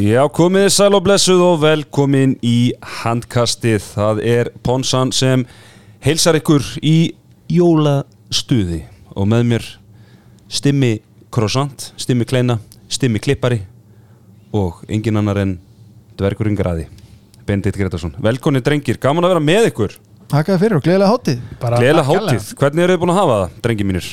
Já, komið sæl og blessuð og velkomin í handkastið. Það er Ponsan sem heilsar ykkur í jólastuði og með mér stimmi croissant, stimmi kleina, stimmi klippari og engin annar en dvergurinn graði. Bendit Gretarsson. Velkonni drengir, gaman að vera með ykkur. Takk fyrir og gleðilega hátíð Gleðilega hátíð. Hvernig eru þið búin að hafa það, drengi mínir?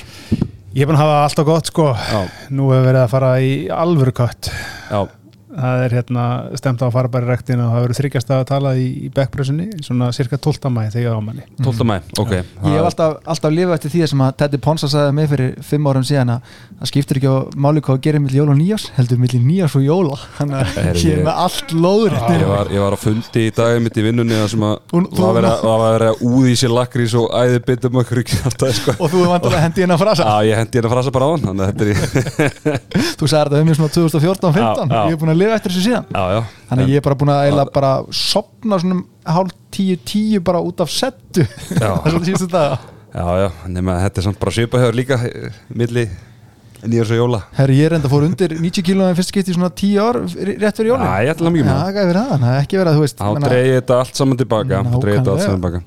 Ég er búin að hafa alltaf gott sko Já. Nú hefur verið að fara í alvöru kött Já, Það er hérna stemt á að fara bara í rektina og það verður þryggjast að tala í, í backpressunni svona cirka 12. mæ þegar ég á manni 12. mæ, ok. Ég hef alltaf, alltaf lifað eftir því sem að Teddy Ponsa sagði mig fyrir fimm árum síðan að það skiptir ekki á máli hvað að gera millir jól og nýjás heldur millir nýjás og jóla. Þannig að ég er með allt lóður Ég var, ég var á fundi í daginn mitt í vinnunni þar sem að þú- var að- að úði í sér lakrís og æði bitum ekki alltaf sko. og þú er vantilega hendi að frasa? Já, ég hendi hérna frasa bara á hann að þú sagði þetta um mér svona 2014-15 Já, já. ég er búin að lifa eftir þessu síðan. Já, já. Þannig að ég er bara búin að eiginlega bara sopna svona hálf tíu tíu bara út af settu. Já. það Já, nema að þetta er samt bara svipahöður líka eh, milli nýjars og jóla. Herri, ég er enda fór undir 90 kílóðin fyrst skipti í svona 10 ár rétt fyrir jólin. Já, ég ætla mikið með. það verið það, það er ekki verið að þú veist Þá dreigi þetta allt saman tilbaka Þá dreigi þetta allt saman tilbaka.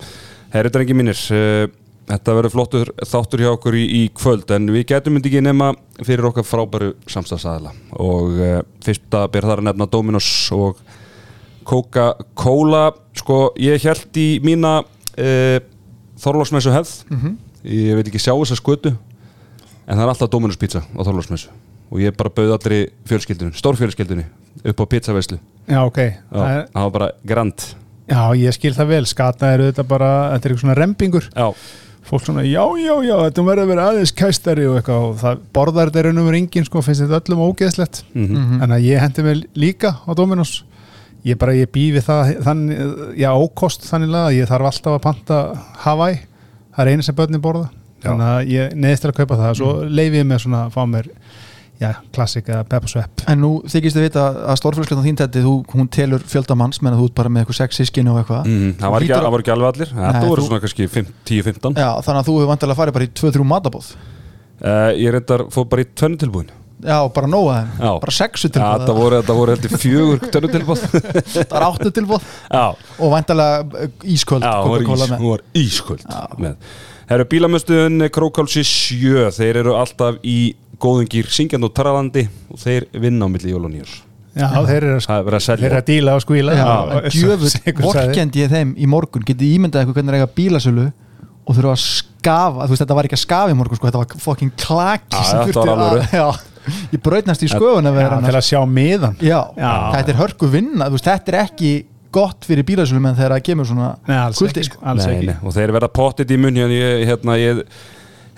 Herri drengi mínir uh, Þetta verður flottur þáttur hjá okkur í, í kvöld en við getum myndi ekki nema fyrir okkar frábæru samstagsæðla og uh, fyrst að byrja þar að nefna Dominos og Coca-Cola. Sko ég held í mína uh, Þorlásmessu hefð Mhm. ég vil ekki sjá þessa skötu en það er alltaf Dominos pizza á Þorlásmessu og ég bara bauð allri fjölskyldunum, stórfjölskyldunum upp á pizzaveislu. Já, ok. Já, það er, það var bara grand. Já, ég skil það vel. Skata er auðvitað bara, þetta er eitthvað svona rempingur Já, Fólk svona, já, já, já, þetta verður að vera aðeins kæstari og eitthvað. Og það borðar þetta raun og verið enginn sko, finnst þetta öllum ógeðslegt. Mhm. Mhm. Þannig að ég hendi mig líka á Dominos. Ég bara, ég býði það þannig, já, ókost þannig að ég þarf alltaf að panta Hawaii. Það er einu sem börnin borða Þannig að ég neðist til að kaupa það. Svo leifi ég með svona að fá mér Já, klassik eða peppa svepp En nú þykist þið vita að stórfjölskyldan þín tætti, þú, hún telur fjöldamanns menn að þú ert bara með eitthvað sex sískin og eitthvað. Mhm, Það var ekki, að- það voru ekki alveg allir. Þetta voru svona kannski 10-15 Já, þannig að þú hefur vantilega farið bara í 2-3 matabóð uh, Ég reyndar fór bara í tvennu tilbúin Já, bara nóga þeim, Já. bara sexu ja, tilbúð Þetta voru, voru heldur fjögur tvennu tilbúin það er áttu tilbúð Já, og vantilega ísköld já var, hún var ísköld með. Herru bílamöstuðun Krókálsi 7 Þeir eru alltaf í góðum gýr syngjand og taralandi og þeir vinna á milli jól og nýjurs Já, þeir eru að, Það að eru að díla og skvíla. Já, sagði. vorkendi ég þeim í morgun. Getið ímyndað eitthvað hvernig er eiga bílasölu og þurfa að skafa, þú veist þetta var ekki að skafa í morgun sko, þetta var fucking klaki Já, sem þetta þurfti að- Já, ég brautnast í sköfun að Já, vera til að sjá miðan Já, Já. þetta er hörku vinna þú veist, þetta er ekki gott fyrir bílasölum en þegar það kemur svona Nei, alls kuldi ekki, sko. alls Nei, ekki. nei, og þeir verða pottit í munn hérna, ég, hérna, ég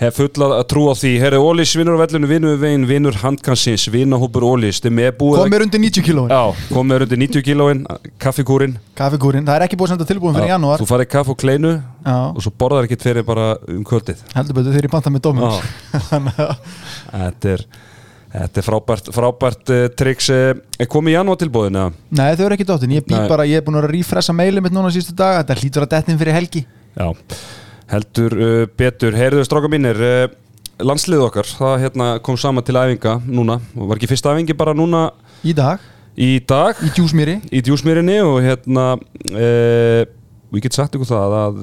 hef fulla að trúa því. Herri, Ólís vinnur á vellinu, vinnur við veginn, vinnur handkansins, vinnahópur Ólís þeim er búið kom mér undir 90 kílóin. Já, komið undir 90 kílóin, kaffikúrin kaffekúrin, það er ekki búið að senda tilbúin fyrir janúar. Þú farið kaff og kleinu Já, og svo borðar ekkert fyrir bara um kvöldið. Heldur betur þegar ég banta með Já. Þetta er Þetta er frábært, frábært uh, triks uh, Er komið í janúar tilbúðin? eða? Nei, þau eru ekki dóttin, ég bý Nei. bara, ég er búin að rífressa mailið mitt núna síðustu dag, þetta hlýtur að dettin fyrir helgi. Já, heldur uh, betur. Heyrðu stráka mínir uh, Landslið okkar, það hérna, kom saman til æfinga núna. Var ekki fyrsta æfingi bara núna? Í dag, í dag? Í djúsmýri. Í djúsmýrinni og hérna og ég get sagt ykkur það að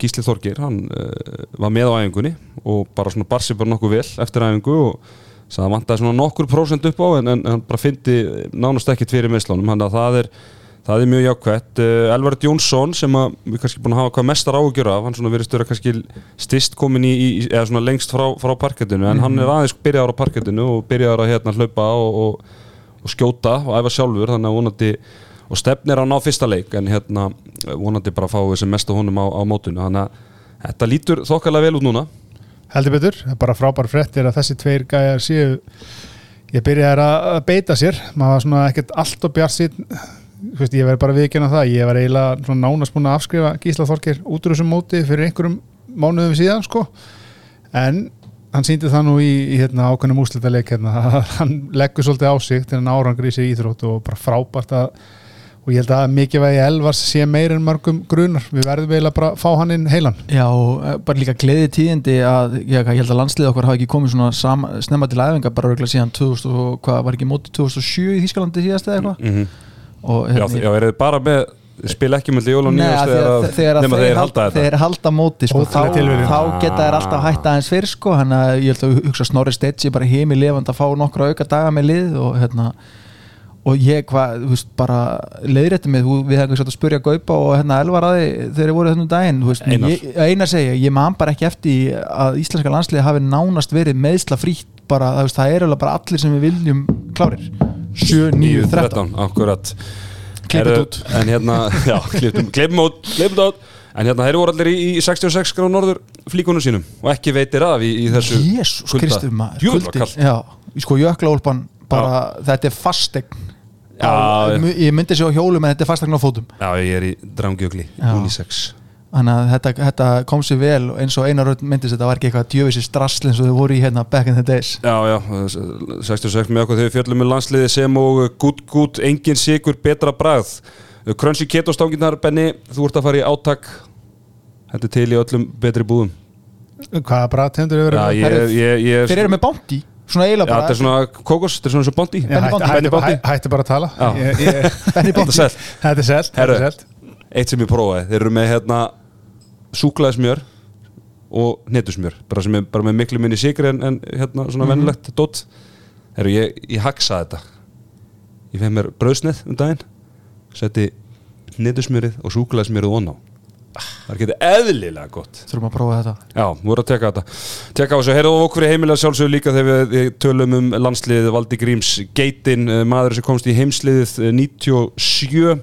Gísli Þorgir hann uh, var með á æfingunni og bara svona bar sig bara nokkuð vel eftir æfingu og að það vantaði svona nokkur prósent upp á en, en hann bara fyndi nánast ekkert fyrir meðslunum hann að það er, það er mjög jákvætt. Uh, Elvaret Jónsson sem að við kannski búin að hafa hvað mestar áhugjur af hann svona verið störa kannski stist komin í, í eða svona lengst frá, frá parkettinu en hann er aðeins byrjaður á parkettinu og byrjaður að hérna hlaupa og, og, og skjóta og æfa sjálfur þannig að vonandi og stefnir að ná fyrsta leik en hérna vonandi bara fá þessi mestu honum á, á mótinu. Þannig að þetta lítur þokkalega vel út núna Heldur betur, bara frábær fréttir að þessi tveir gæjar séu ég byrjaði að að beita sér. Maður var svona ekkert allt og bjart sín ég verði bara að viðkynna það ég var eiginlega nánast búin að afskrifa Gísla Þorkir út úr þessum móti fyrir einhverjum mánuðum síðan sko. En hann síndi það nú í, í hérna, ákveðnum úslitaleik hérna, að hann leggur svolítið á sig til hann árangur í sig íþrótt og bara frábært að og ég held að mikilvægi Elvars sé meir en margum grunar. Við verðum eiginlega bara að fá hann inn heilan. Já, eh, bara líka gleði tíðindi að ég, ég held að landslið okkar hafa ekki komið svona sama, snemma til æfinga bara örgulega síðan 2000 og hvað var ekki móti 2007 í Þískalandi síðast eða eitthvað? Mm og Já, já, er þið bara með spila ekki með jól og Nei, nýjast að þegar, þeir, þeir halda, halda þetta. þeir halda móti sko, þá, þá geta þeir alltaf hætta aðeins fyrr sko, hann að ég held að hugsa Snorri Stetsi bara heimi lifand að fá nokkra auka daga með lið og hérna og ég hvað, þú veist, bara leiðrétti mig, þú- við hefum sagt að spurja Gaupa og hérna Elvar aði þegar þeir voru þennum daginn veist, ég, einar segja, ég man bara ekki eftir að íslenska landsliði hafi nánast verið meðsla frítt. Bara, það, veist, það er alveg bara allir sem við viljum klárir. 7, 9, 13 akkurat. Klippið út. En hérna, já, klippum, út Klippum út. En hérna, þeir voru allir í, í 66 gráð norður flíkunum sínum og ekki veitir af í, í þessu Jésús kulda. Kristur maður Djöfull var kuldinn. kalt. Já, sko jöklaúlpan bara, þetta er fastegn Já, ég myndi sér á hjólum en þetta er fastegn á fótum. Já, ég er í drangjögli, Já. unisex. Þannig að þetta, þetta kom sér vel og eins og einar rödd myndist þetta var ekki eitthvað djöfisir strassl eins og þau voru í hérna back in the days. Já, já, 66 með okkur þegar við fjöllum með landsliði sem og gút, gút, engin sigur, betra bragð. Krönsi ketostángirnar, Benni, þú ert að fara í átak. Þetta er til í öllum betri búðum. Hvaða brat hendur ég, ég, þeir eru með bounty, svona eiginlega Já, bara þetta er svona kókos, þetta er svona svo bondi. Já, hætti, hætti, hætti, hætti bara að tala. Já. ég, ég, Þetta er sæll Þetta er selt, þetta Herru, er selt. eitt sem ég prófaði, þeir eru með hérna súklaðismjör og hnetusmjör, bara sem er bara með miklu minni sigri en, en hérna svona vennilegt dótt, herru ég, ég haksaði þetta. Ég fegði mér brauðsneið um daginn. Setti hnetusmjörið og súklaðismjörið ón á það er getið eðlilega gott. Þurfum að prófa þetta. Já, við vorum að teka þetta. Teka á þessu, heyrðu okkur í heimilega sjálfsögur líka þegar við, tölum um landsliðið Valdi Gríms Geitin, eh, maður sem komst í heimsliðið eh, 97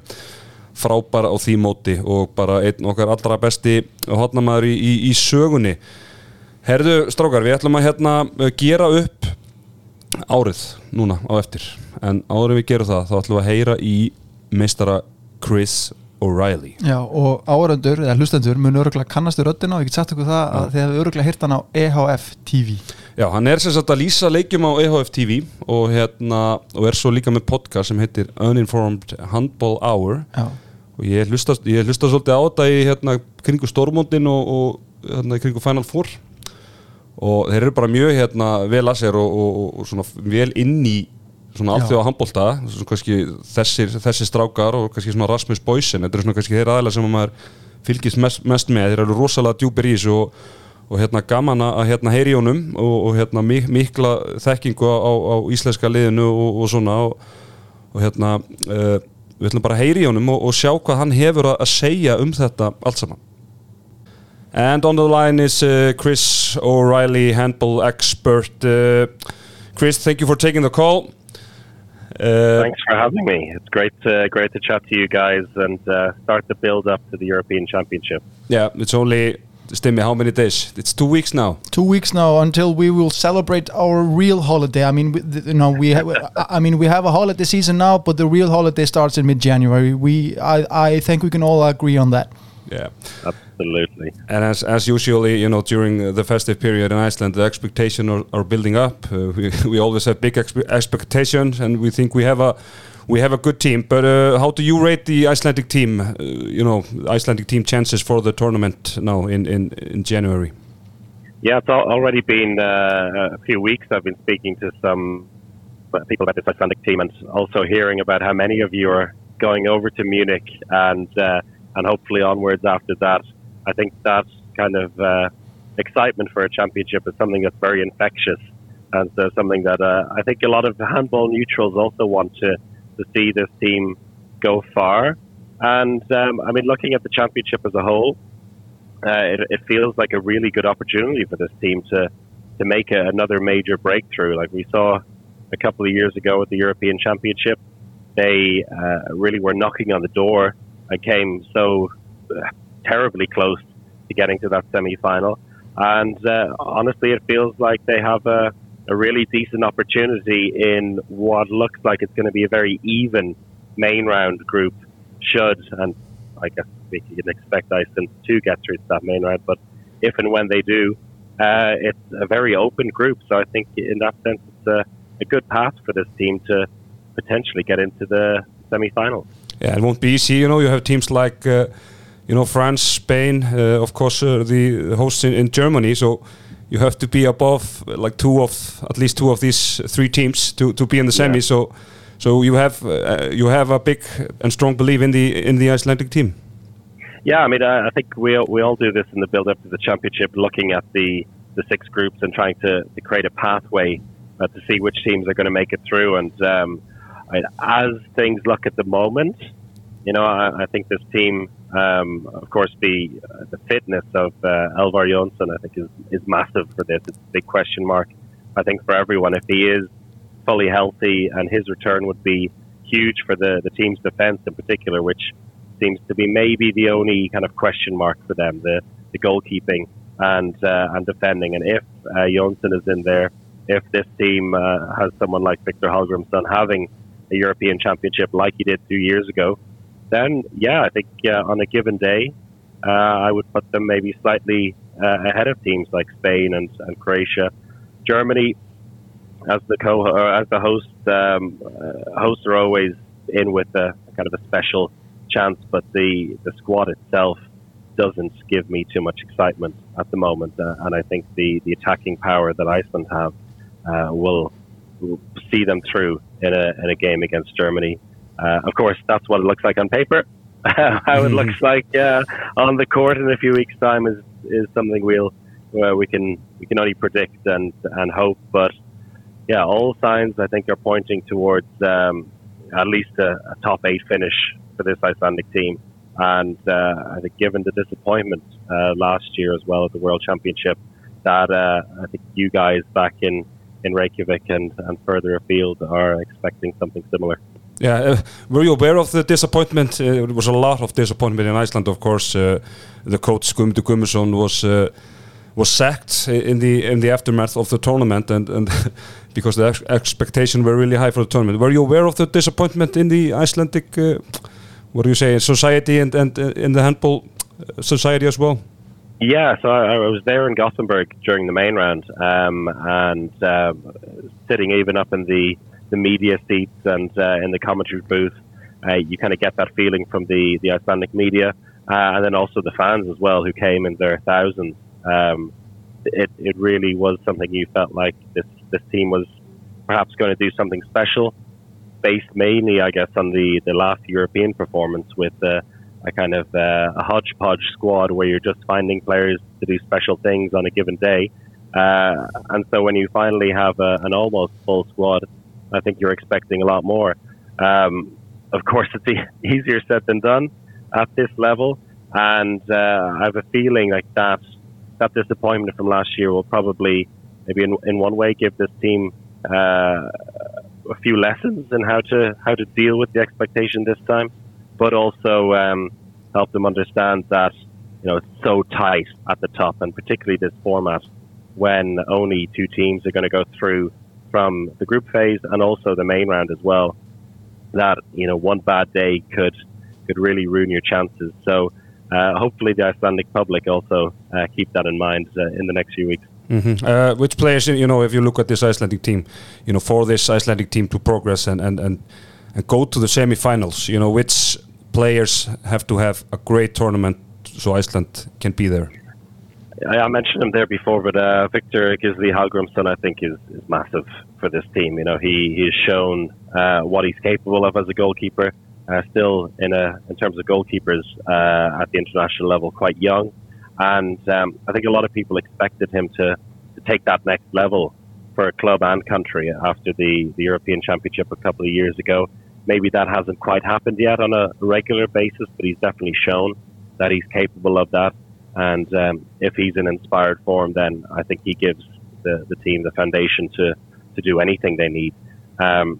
frábær á því móti og bara einn okkar allra besti hotnamaður í, í, í sögunni. Herðu, strákar, við ætlum að hérna eh, gera upp árið núna á eftir. En en við gerum það, þá ætlum við að heyra í meistara Chris O'Reilly. Já, og áhöröndur, eða hlustendur mun öruglega kannastu röddina og ég get sagt ykkur það að þið hefur öruglega hýrt hann á EHF TV Já, hann er sem sagt að lýsa leikjum á EHF TV og, hérna, og er svo líka með podcast sem heitir Uninformed Handball Hour. Já, og ég hlusta, ég hlusta svolítið á þetta í hérna, kringu Stormondin og, og hérna, kringu Final Four. Og þeir eru bara mjög hérna, vel að sér og, og, og svona vel inn í svona Já. alþjóða handbólta svona kannski þessir, þessir strákar og kannski svona Rasmus Boysen, þetta eru svona kannski þeir aðeila sem að maður fylgist mest, mest með þeir eru rosalega djúpir í þessu og, og hérna gaman að hérna heyri honum og, og hérna mik mikla þekkingu á, á íslenska liðinu og, og svona og, og hérna uh, við ætlum bara að heyri honum og, og sjá hvað hann hefur að segja um þetta allt saman And on the line is uh, Chris O'Reilly, handball expert. Uh, Chris, thank you for taking the call. Uh, Thanks for having me. It's great, to, great to chat to you guys and uh, start the build up to the European Championship. yeah, it's only, Stimmy, how many days? It's two weeks now. two weeks now until we will celebrate our real holiday. I mean, we, you know, we have, I mean, we have a holiday season now, but the real holiday starts in mid-January. We, I, I think we can all agree on that. Yeah. Absolutely. And as, as usually, you know, during the festive period in Iceland, the expectations are, are building up. Uh, we, we always have big expe- expectations, and we think we have a we have a good team. But uh, how do you rate the Icelandic team? Uh, you know, Icelandic team chances for the tournament now in in, in January. Yeah, it's already been uh, a few weeks. I've been speaking to some people about this Icelandic team and also hearing about how many of you are going over to Munich and uh, and hopefully onwards after that. I think that kind of uh, excitement for a championship is something that's very infectious and so something that uh, I think a lot of handball neutrals also want to, to see this team go far. And um, I mean, looking at the championship as a whole, uh, it, it feels like a really good opportunity for this team to to make a, another major breakthrough. Like we saw a couple of years ago at the European Championship, they uh, really were knocking on the door and came so uh, terribly close to getting to that semi-final. And uh, honestly, it feels like they have a, a really decent opportunity in what looks like it's going to be a very even main round group. Should and I guess we can expect Iceland to get through to that main round, but if and when they do, uh, it's a very open group. So I think in that sense, it's a, a good path for this team to potentially get into the semi-finals. Yeah, it won't be easy. You know, you have teams like uh, you know France, Spain, uh, of course, uh, the hosts in, in, Germany. So you have to be above like two of at least two of these three teams to, to be in the semi. Yeah. So so you have uh, you have a big and strong belief in the in the Icelandic team. Yeah, I mean, I think we we all do this in the build up to the championship, looking at the the six groups and trying to, to create a pathway uh, to see which teams are going to make it through. And um, as things look at the moment, you know, I, I think this team, um, of course, the uh, the fitness of uh, Elvar Jonsson, I think, is is massive for this. It's a big question mark, I think, for everyone. If he is fully healthy, and his return would be huge for the the team's defense in particular, which seems to be maybe the only kind of question mark for them, the the goalkeeping and uh, and defending. And if uh, Jonsson is in there, if this team uh, has someone like Victor Hallgrimsson having a European Championship like he did two years ago, then yeah, I think uh, on a given day, uh, I would put them maybe slightly uh, ahead of teams like Spain and, and Croatia, Germany. As the co as the host, um, uh, hosts are always in with a kind of a special chance, but the the squad itself doesn't give me too much excitement at the moment, uh, and I think the the attacking power that Iceland have will, will see them through in a in a game against Germany. Uh, of course, that's what it looks like on paper. How it looks like uh, on the court in a few weeks' time is is something we'll uh, we can we can only predict and and hope. But yeah, all signs I think are pointing towards um, at least a, a, top eight finish for this Icelandic team. And uh, I think, given the disappointment uh, last year as well at the World Championship, that uh, I think you guys back in in Reykjavik and, and further afield are expecting something similar. Yeah, uh, were you aware of the disappointment? Uh, there was a lot of disappointment in Iceland, of course. Uh, the coach Guðmundur Guðmundsson was uh, was sacked in the in the aftermath of the tournament, and, and because the ex expectations were really high for the tournament. Were you aware of the disappointment in the Icelandic, uh, what do you say, society and and uh, in the handball society as well? Yeah, so I, I, was there in Gothenburg during the main round, um, and sitting even up in the the media seats and uh, in the commentary booth, uh, you kind of get that feeling from the the Icelandic media, uh, and then also the fans as well, who came in their thousands. Um, it it really was something you felt like this this team was perhaps going to do something special, based mainly, I guess, on the the last European performance with uh, a kind of uh, a hodgepodge squad where you're just finding players to do special things on a given day. Uh, and so when you finally have a, an almost full squad, I think you're expecting a lot more. Um, of course, it's easier said than done at this level, and uh, I have a feeling like that that disappointment from last year will probably, maybe in, in one way, give this team uh, a few lessons in how to how to deal with the expectation this time, but also um, help them understand that you know it's so tight at the top, and particularly this format when only two teams are going to go through from the group phase and also the main round as well. That you know one bad day could could really ruin your chances. So uh, hopefully the Icelandic public also uh, keep that in mind uh, in the next few weeks. Mm -hmm. which players, you know, if you look at this Icelandic team, you know, for this Icelandic team to progress and and and, and go to the semi-finals, you know, which players have to have a great tournament so Iceland can be there. I mentioned him there before, but uh, Victor Gisli Hallgrimsson, I think, is, is massive for this team. You know, he he's shown uh, what he's capable of as a goalkeeper. Uh, still, in a in terms of goalkeepers uh, at the international level, quite young, and um, I think a lot of people expected him to, to take that next level for a club and country after the, the European Championship a couple of years ago. Maybe that hasn't quite happened yet on a regular basis, but he's definitely shown that he's capable of that. And um, if he's in inspired form, then I think he gives the, the team the foundation to, to do anything they need. Um,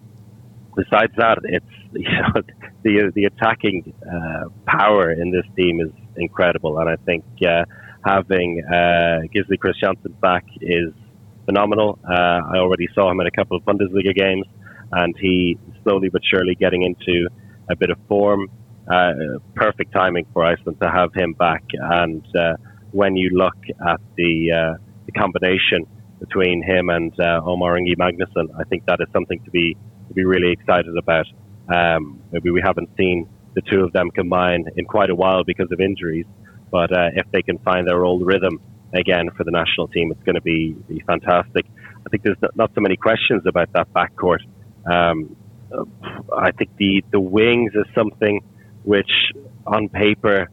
besides that, it's you know the the attacking uh, power in this team is incredible, and I think uh, having uh, Gisli Kristjansson back is phenomenal. Uh, I already saw him in a couple of Bundesliga games, and he slowly but surely getting into a bit of form uh, perfect timing for Iceland to have him back. And uh, when you look at the, uh, the combination between him and uh, Omar Ingi Magnusson, I think that is something to be to be really excited about. Um, maybe we haven't seen the two of them combine in quite a while because of injuries. But uh, if they can find their old rhythm again for the national team, it's going to be, be fantastic. I think there's not, not so many questions about that backcourt. Um, I think the, the wings is something which, on paper,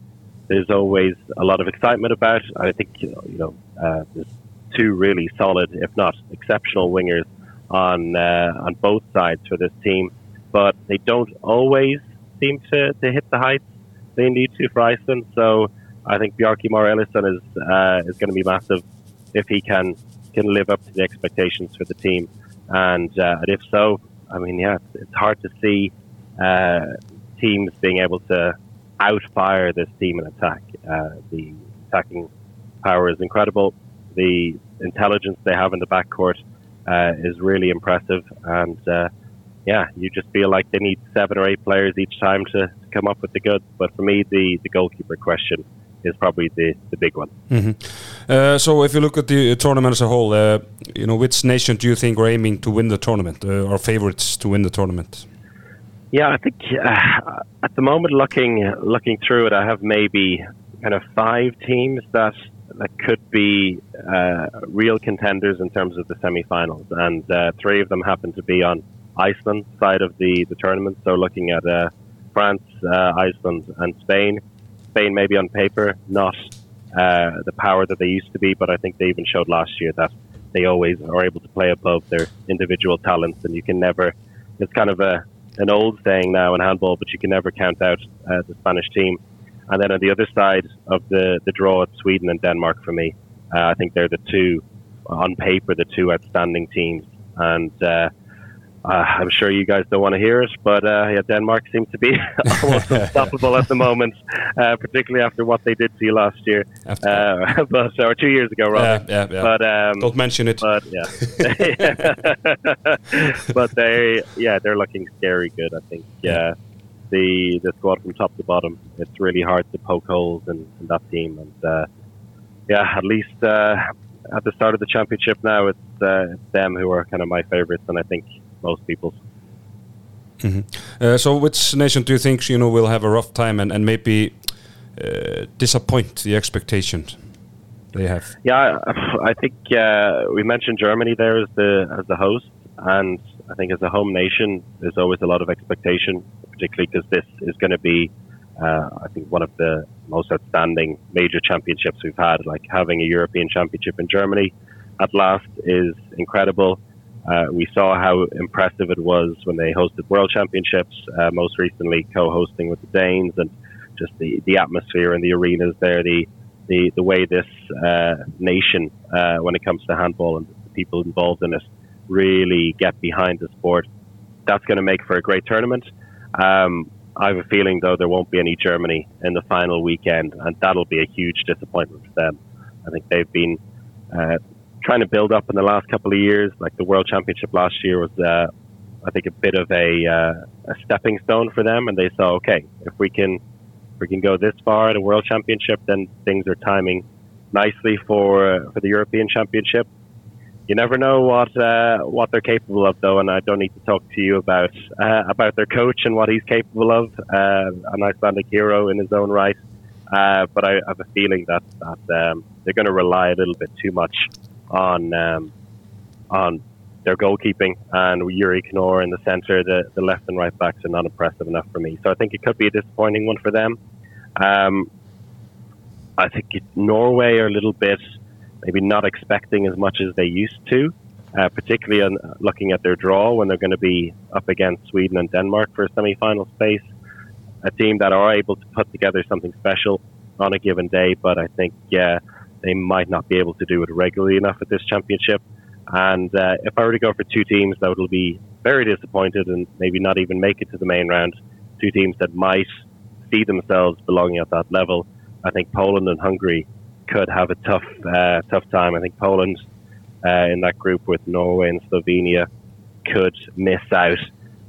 there's always a lot of excitement about. I think you know, you know uh, there's two really solid, if not exceptional, wingers on uh, on both sides for this team, but they don't always seem to, to hit the heights they need to for Iceland. So I think Bjarki Mar Ellisson is uh, is going to be massive if he can can live up to the expectations for the team, and, uh, and if so, I mean, yeah, it's, hard to see uh, teams being able to outfire this team in attack. Uh, the attacking power is incredible. The intelligence they have in the backcourt uh, is really impressive, and uh, yeah, you just feel like they need seven or eight players each time to, to come up with the goods. But for me, the, the goalkeeper question is probably the, the big one. Mm-hmm. Uh, so, if you look at the tournament as a whole, uh, you know, which nation do you think are aiming to win the tournament, uh, or favorites to win the tournament? Yeah, I think uh, at the moment, looking looking through it, I have maybe kind of five teams that that could be uh, real contenders in terms of the semi-finals, and uh, three of them happen to be on Iceland side of the the tournament. So looking at uh, France, uh, Iceland, and Spain. Spain maybe on paper not uh, the power that they used to be, but I think they even showed last year that they always are able to play above their individual talents, and you can never. It's kind of a an old saying now in handball, but you can never count out uh, the Spanish team. And then on the other side of the, the draw, it's Sweden and Denmark for me. Uh, I think they're the two, on paper, the two outstanding teams. And uh, uh, I'm sure you guys don't want to hear it, but uh, yeah, Denmark seems to be almost unstoppable at the moment, uh, particularly after what they did to you last year, uh, but or two years ago, rather. Yeah, yeah, yeah. But um, don't mention it. But yeah, but they, yeah, they're looking scary good. I think. Yeah, the the squad from top to bottom, it's really hard to poke holes in, in that team, and uh, yeah, at least uh, at the start of the championship now, it's, it's them who are kind of my favourites, and I think most people's. Mm -hmm. uh, so, which nation do you think you know will have a rough time and and maybe uh, disappoint the expectations they have? Yeah, I think uh, we mentioned Germany there as the as the host, and I think as a home nation, there's always a lot of expectation, particularly because this is going to be. Uh, I think one of the most outstanding major championships we've had. Like having a European Championship in Germany at last is incredible. Uh, we saw how impressive it was when they hosted World Championships, uh, most recently co-hosting with the Danes, and just the, the atmosphere in the arenas there, the the, the way this uh, nation, uh, when it comes to handball and the people involved in it, really get behind the sport. That's going to make for a great tournament. Um, I have a feeling, though, there won't be any Germany in the final weekend, and that'll be a huge disappointment for them. I think they've been uh, trying to build up in the last couple of years. Like the World Championship last year was, uh, I think, a bit of a, uh, a stepping stone for them, and they saw, okay, if we can if we can go this far at a World Championship, then things are timing nicely for uh, for the European Championship. You never know what uh, what they're capable of, though, and I don't need to talk to you about uh, about their coach and what he's capable of. an Icelandic hero in his own right. but I have a feeling that, that um, they're going to rely a little bit too much on um, on their goalkeeping and Yuri Knorr in the centre. The, the left and right backs are not impressive enough for me. So I think it could be a disappointing one for them. Um, I think Norway are a little bit maybe not expecting as much as they used to, uh, particularly on looking at their draw when they're going to be up against Sweden and Denmark for a semi-final space. A team that are able to put together something special on a given day, but I think yeah they might not be able to do it regularly enough at this championship. And uh, if I were to go for two teams that would be very disappointed and maybe not even make it to the main round, two teams that might see themselves belonging at that level, I think Poland and Hungary could have a tough, uh, tough time. I think Poland uh, in that group with Norway and Slovenia could miss out.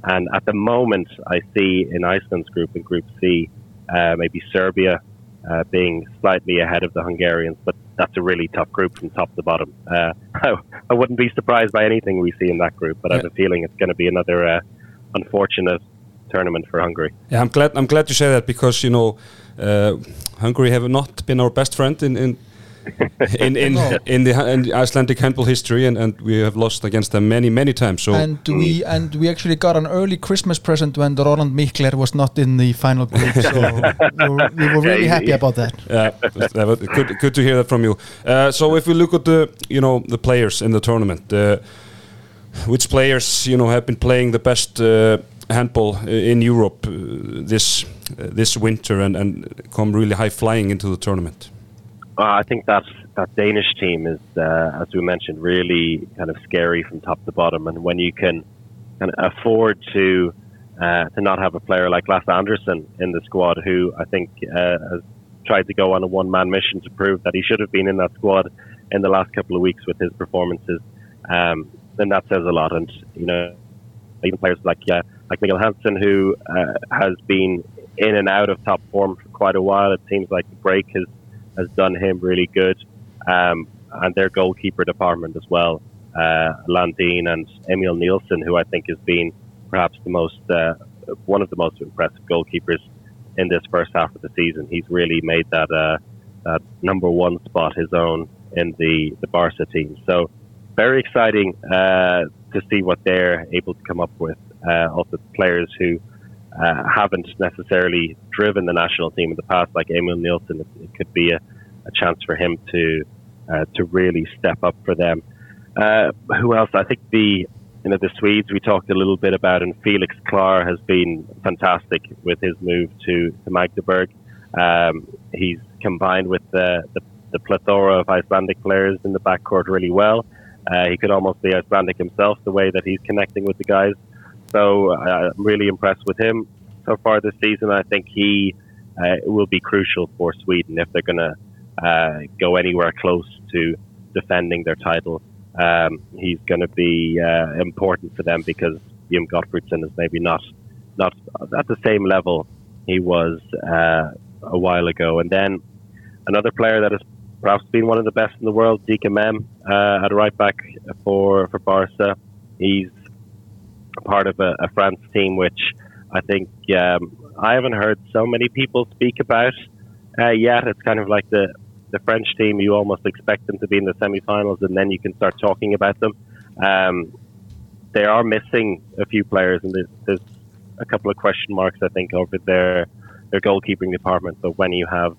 And at the moment, I see in Iceland's group, in Group C, uh, maybe Serbia uh, being slightly ahead of the Hungarians, but that's a really tough group from top to bottom. Uh, I, I, wouldn't be surprised by anything we see in that group, but yeah. I have a feeling it's going to be another uh, unfortunate tournament for Hungary. Yeah, I'm glad. I'm glad you say that because you know uh, Hungary have not been our best friend in in in in, No. in the in the Icelandic handball history, and, and we have lost against them many many times. So and we and we actually got an early Christmas present when the Roland Mikler was not in the final group, so we were, we were really happy about that. yeah, that was good good to hear that from you. Uh, so if we look at the you know the players in the tournament, uh, which players you know have been playing the best uh, handball in Europe uh, this uh, this winter and and come really high flying into the tournament. Uh, I think that that Danish team is, uh, as we mentioned, really kind of scary from top to bottom. And when you can kind of afford to uh, to not have a player like Lasse Anderson in the squad, who I think uh, has tried to go on a one man mission to prove that he should have been in that squad in the last couple of weeks with his performances, um, then that says a lot. And you know, even players like uh, like Miguel Hansen, who uh, has been in and out of top form for quite a while. It seems like the break has has done him really good, um, and their goalkeeper department as well. Uh, Landin and Emil Nielsen, who I think has been perhaps the most uh, one of the most impressive goalkeepers in this first half of the season. He's really made that uh, that number one spot his own in the the Barca team. So very exciting uh, to see what they're able to come up with. Uh, also, players who uh, haven't necessarily driven the national team in the past, like Emil Nielsen, it, it could be a, a chance for him to uh, to really step up for them. Uh, who else? I think the you know the Swedes we talked a little bit about, and Felix Klar has been fantastic with his move to to Magdeburg. Um, he's combined with the, the the plethora of Icelandic players in the backcourt really well. Uh, he could almost be Icelandic himself, the way that he's connecting with the guys. So uh, I'm really impressed with him so far this season. I think he uh, will be crucial for Sweden if they're going to uh, go anywhere close to defending their title. Um, he's going to be uh, important for them because Jim Gottfriedson is maybe not not at the same level he was uh, a while ago. And then another player that has perhaps been one of the best in the world, Dika Mem, uh, at right back for for Barca. He's part of a, a France team, which I think um, I haven't heard so many people speak about uh, yet. It's kind of like the the French team. You almost expect them to be in the semi-finals, and then you can start talking about them. Um, they are missing a few players, and there's, there's a couple of question marks, I think, over their their goalkeeping department. But when you have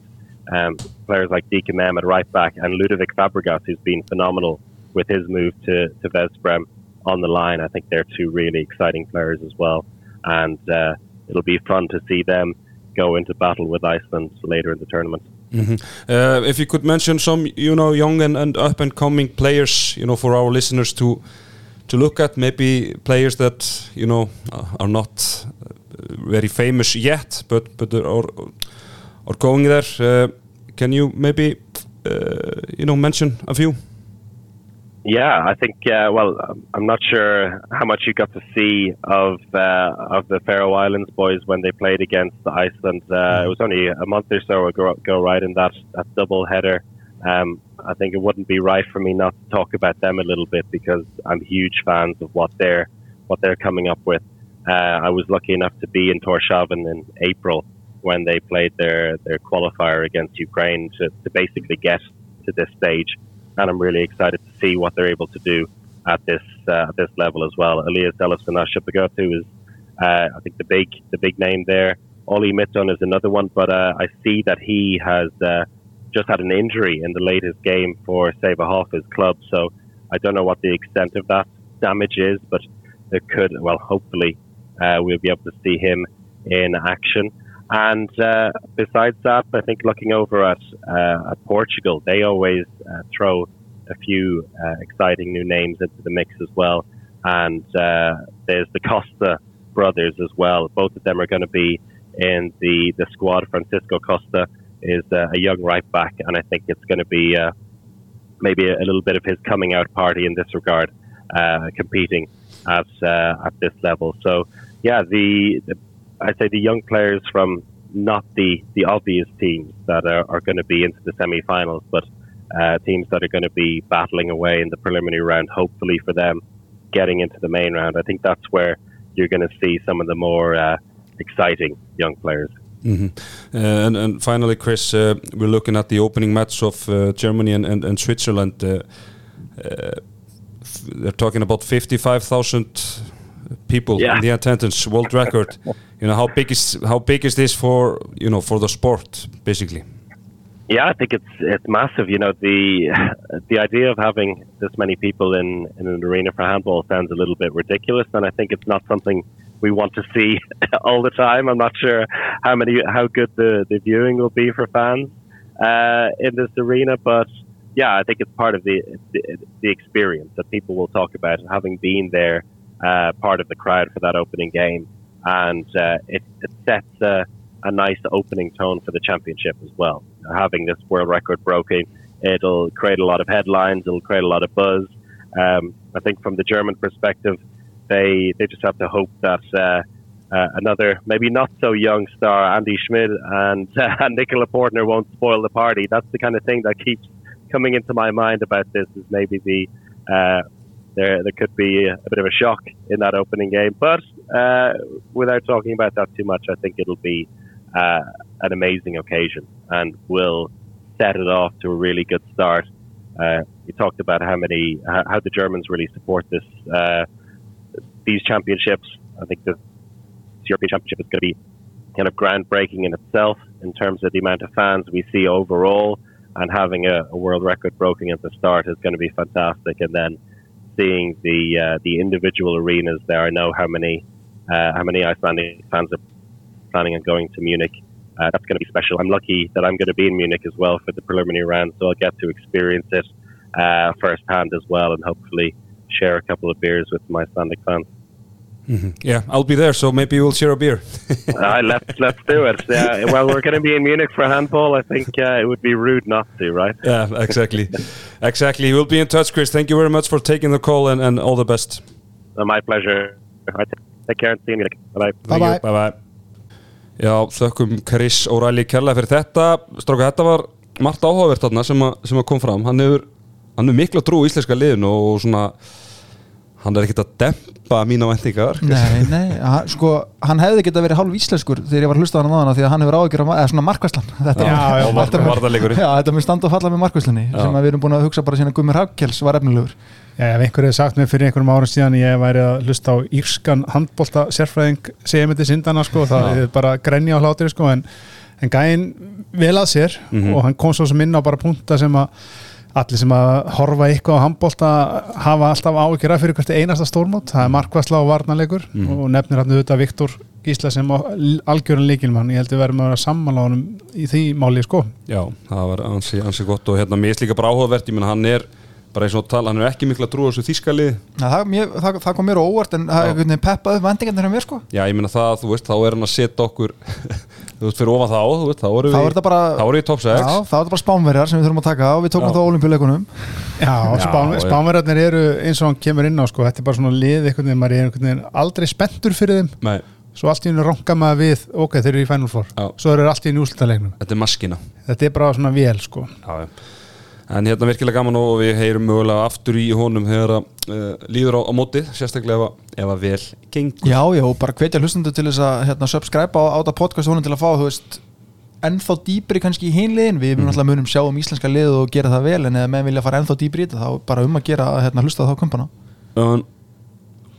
um, players like Dika Mem at right back and Ludovic Fabregas, who's been phenomenal with his move to, to Vesprem on the line. I think they're two really exciting players as well. And uh, it'll be fun to see them go into battle with Iceland later in the tournament. Mhm. Uh, if you could mention some, you know, young and, and up and coming players, you know, for our listeners to to look at, maybe players that you know uh, are not uh, very famous yet, but but are are going there. Uh, can you maybe uh, you know mention a few? Yeah, I think. Uh, well, um, I'm not sure how much you got to see of uh, of the Faroe Islands boys when they played against Iceland. Uh, it was only a month or so ago, ago right in that that double header. Um, I think it wouldn't be right for me not to talk about them a little bit because I'm huge fans of what they're what they're coming up with. Uh, I was lucky enough to be in Torshavn in April when they played their their qualifier against Ukraine to, to basically get to this stage and I'm really excited to see what they're able to do at this uh, at this level as well. Elias Delasvenashipagatu is, uh, I think, the big the big name there. Oli Mitton is another one, but uh, I see that he has uh, just had an injury in the latest game for Saberhoff, his club. So I don't know what the extent of that damage is, but there could, well, hopefully, uh, we'll be able to see him in action. And uh, besides that, I think looking over at, uh, at Portugal, they always uh, throw a few uh, exciting new names into the mix as well. And uh, there's the Costa brothers as well. Both of them are going to be in the, the squad. Francisco Costa is uh, a young right back, and I think it's going to be maybe a, a, little bit of his coming out party in this regard, competing at at this level. So yeah, the, the I'd say the young players from not the, the obvious teams that are, are going to be into the semi-finals, but uh, teams that are going to be battling away in the preliminary round, hopefully for them getting into the main round. I think that's where you're going to see some of the more uh, exciting young players. Mm-hmm. Uh, and, and finally, Chris, uh, we're looking at the opening match of uh, Germany and, and, and Switzerland. Uh, uh, f- they're talking about 55,000 people Yeah. in the attendance, world record. you know how big is how big is this for you know for the sport basically? Yeah, I think it's it's massive. You know, the the idea of having this many people in, in an arena for handball sounds a little bit ridiculous, and I think it's not something we want to see all the time. I'm not sure how many how good the, the viewing will be for fans uh, in this arena, but yeah, I think it's part of the the, the experience that people will talk about having been there, uh, part of the crowd for that opening game, and uh, it, it sets a, a nice opening tone for the championship as well. Having this world record broken, it'll create a lot of headlines. It'll create a lot of buzz. Um, I think from the German perspective, they they just have to hope that uh, uh, another maybe not so young star Andy Schmidt and uh, Nicola Portner won't spoil the party. That's the kind of thing that keeps coming into my mind about this. Is maybe the uh, there there could be a, a bit of a shock in that opening game, but uh, without talking about that too much, I think it'll be uh, an amazing occasion and will set it off to a really good start. Uh, you talked about how many how, the Germans really support this uh, these championships. I think the European Championship is going to be kind of groundbreaking in itself in terms of the amount of fans we see overall, and having a, a world record broken at the start is going to be fantastic. And then seeing the uh, the individual arenas there, I know how many how many Icelandic fans are planning on going to Munich. Uh, that's going to be special. I'm lucky that I'm going to be in Munich as well for the preliminary round, so I'll get to experience it uh, firsthand as well, and hopefully share a couple of beers with my Icelandic fans. Yeah, I'll be there, so maybe we'll share a beer. uh, let's let's do it. Yeah, well, we're going to be in Munich for a handball. I think uh, it would be rude not to, right? yeah, exactly, exactly. We'll be in touch, Chris. Thank you very much for taking the call and, and all the best. Uh, my pleasure. Take care and see you in Munich. Bye bye. Já, þökkum Chris O'Reilly kærlega fyrir þetta Stráka, þetta var margt áhugavert þarna sem, að- sem að kom fram Hann hefur, hann hefur mikla trú í íslenska liðinu og svona hann er ekkert að dempa mína vendingar Nei, nei, hann, sko, hann hefði geta verið hálf íslenskur þegar ég var að hlusta á hann á hana því að hann hefur ágjör eða svona markvæslan þetta, Já, já, og var- varnarleikurinn. Já, þetta mun standa og falla með markvæslinni Já. sem að við erum búin að hugsa bara sína Gummir Hafkels var efnilegur Já, ef einhver hefði sagt mér fyrir einhverjum árum síðan ég væri að hlusta á írskan handbólta sérfræðing segja mér til sindana sko, það Já. er bara grenja á hlátri sko, en, en gæinn vel að sér Mhm. og hann kom svo sem inn á bara punta sem að allir sem að horfa eitthvað á handbólta hafa alltaf áhyggjur af fyrir hvert einasta stórmót, það er markvæsla og varnarleikur Mhm. og nefnir hann auðvitað Viktor Gísla sem algjörun líkilmann, ég held að við verðum að vera sammála á honum í því máli sko. Já, það var ansi, ansi gott og hérna, mér er líka bara áhugavert, ég menn hann er bara eins og tala, hann er ekki mikla trú á þessu þýskalið Já, það, mér, það, það kom mér á óvart en það er peppað upp vendingarnir hjá mér sko. Já, ég meina það, þú veist, þá er hann að setja okkur þú veist, fyrir ofan þá, þú veist, þá erum Þá við er þetta bara þá erum við í top 6 Já, þá er þetta bara spánverjar sem við þurfum að taka og við tókum Já. það á olimpíuleikunum Já, Já, spán, já. spánverðarnir eru eins og hann kemur inn á sko, þetta er bara svona lið einhvern veginn, maður er einhvern veginn aldrei spenntur fyrir þeim, Nei, svo allt í hennu ranka maður við, ok, þeir eru í Final Four. Já. svo eru allt í hennu úslitalegnum þetta er maskina þetta er bara svona vel sko. Já, já. En hérna virkilega gaman og við heyrum mögulega aftur í honum þegar að uh, líður á, á mótið, sérstaklega ef, að- ef að vel gengur. Já, já, bara hvetja hlustundu til þess að hérna, subscribe á, á þetta podcast honum til að fá, þú veist ennþá dýpri kannski í hinliðin við munum alltaf munum sjá um íslenska lið og gera það vel en eða menn vilja fara ennþá dýpri í þetta þá bara um að gera að hérna, hlusta þá kompana Un,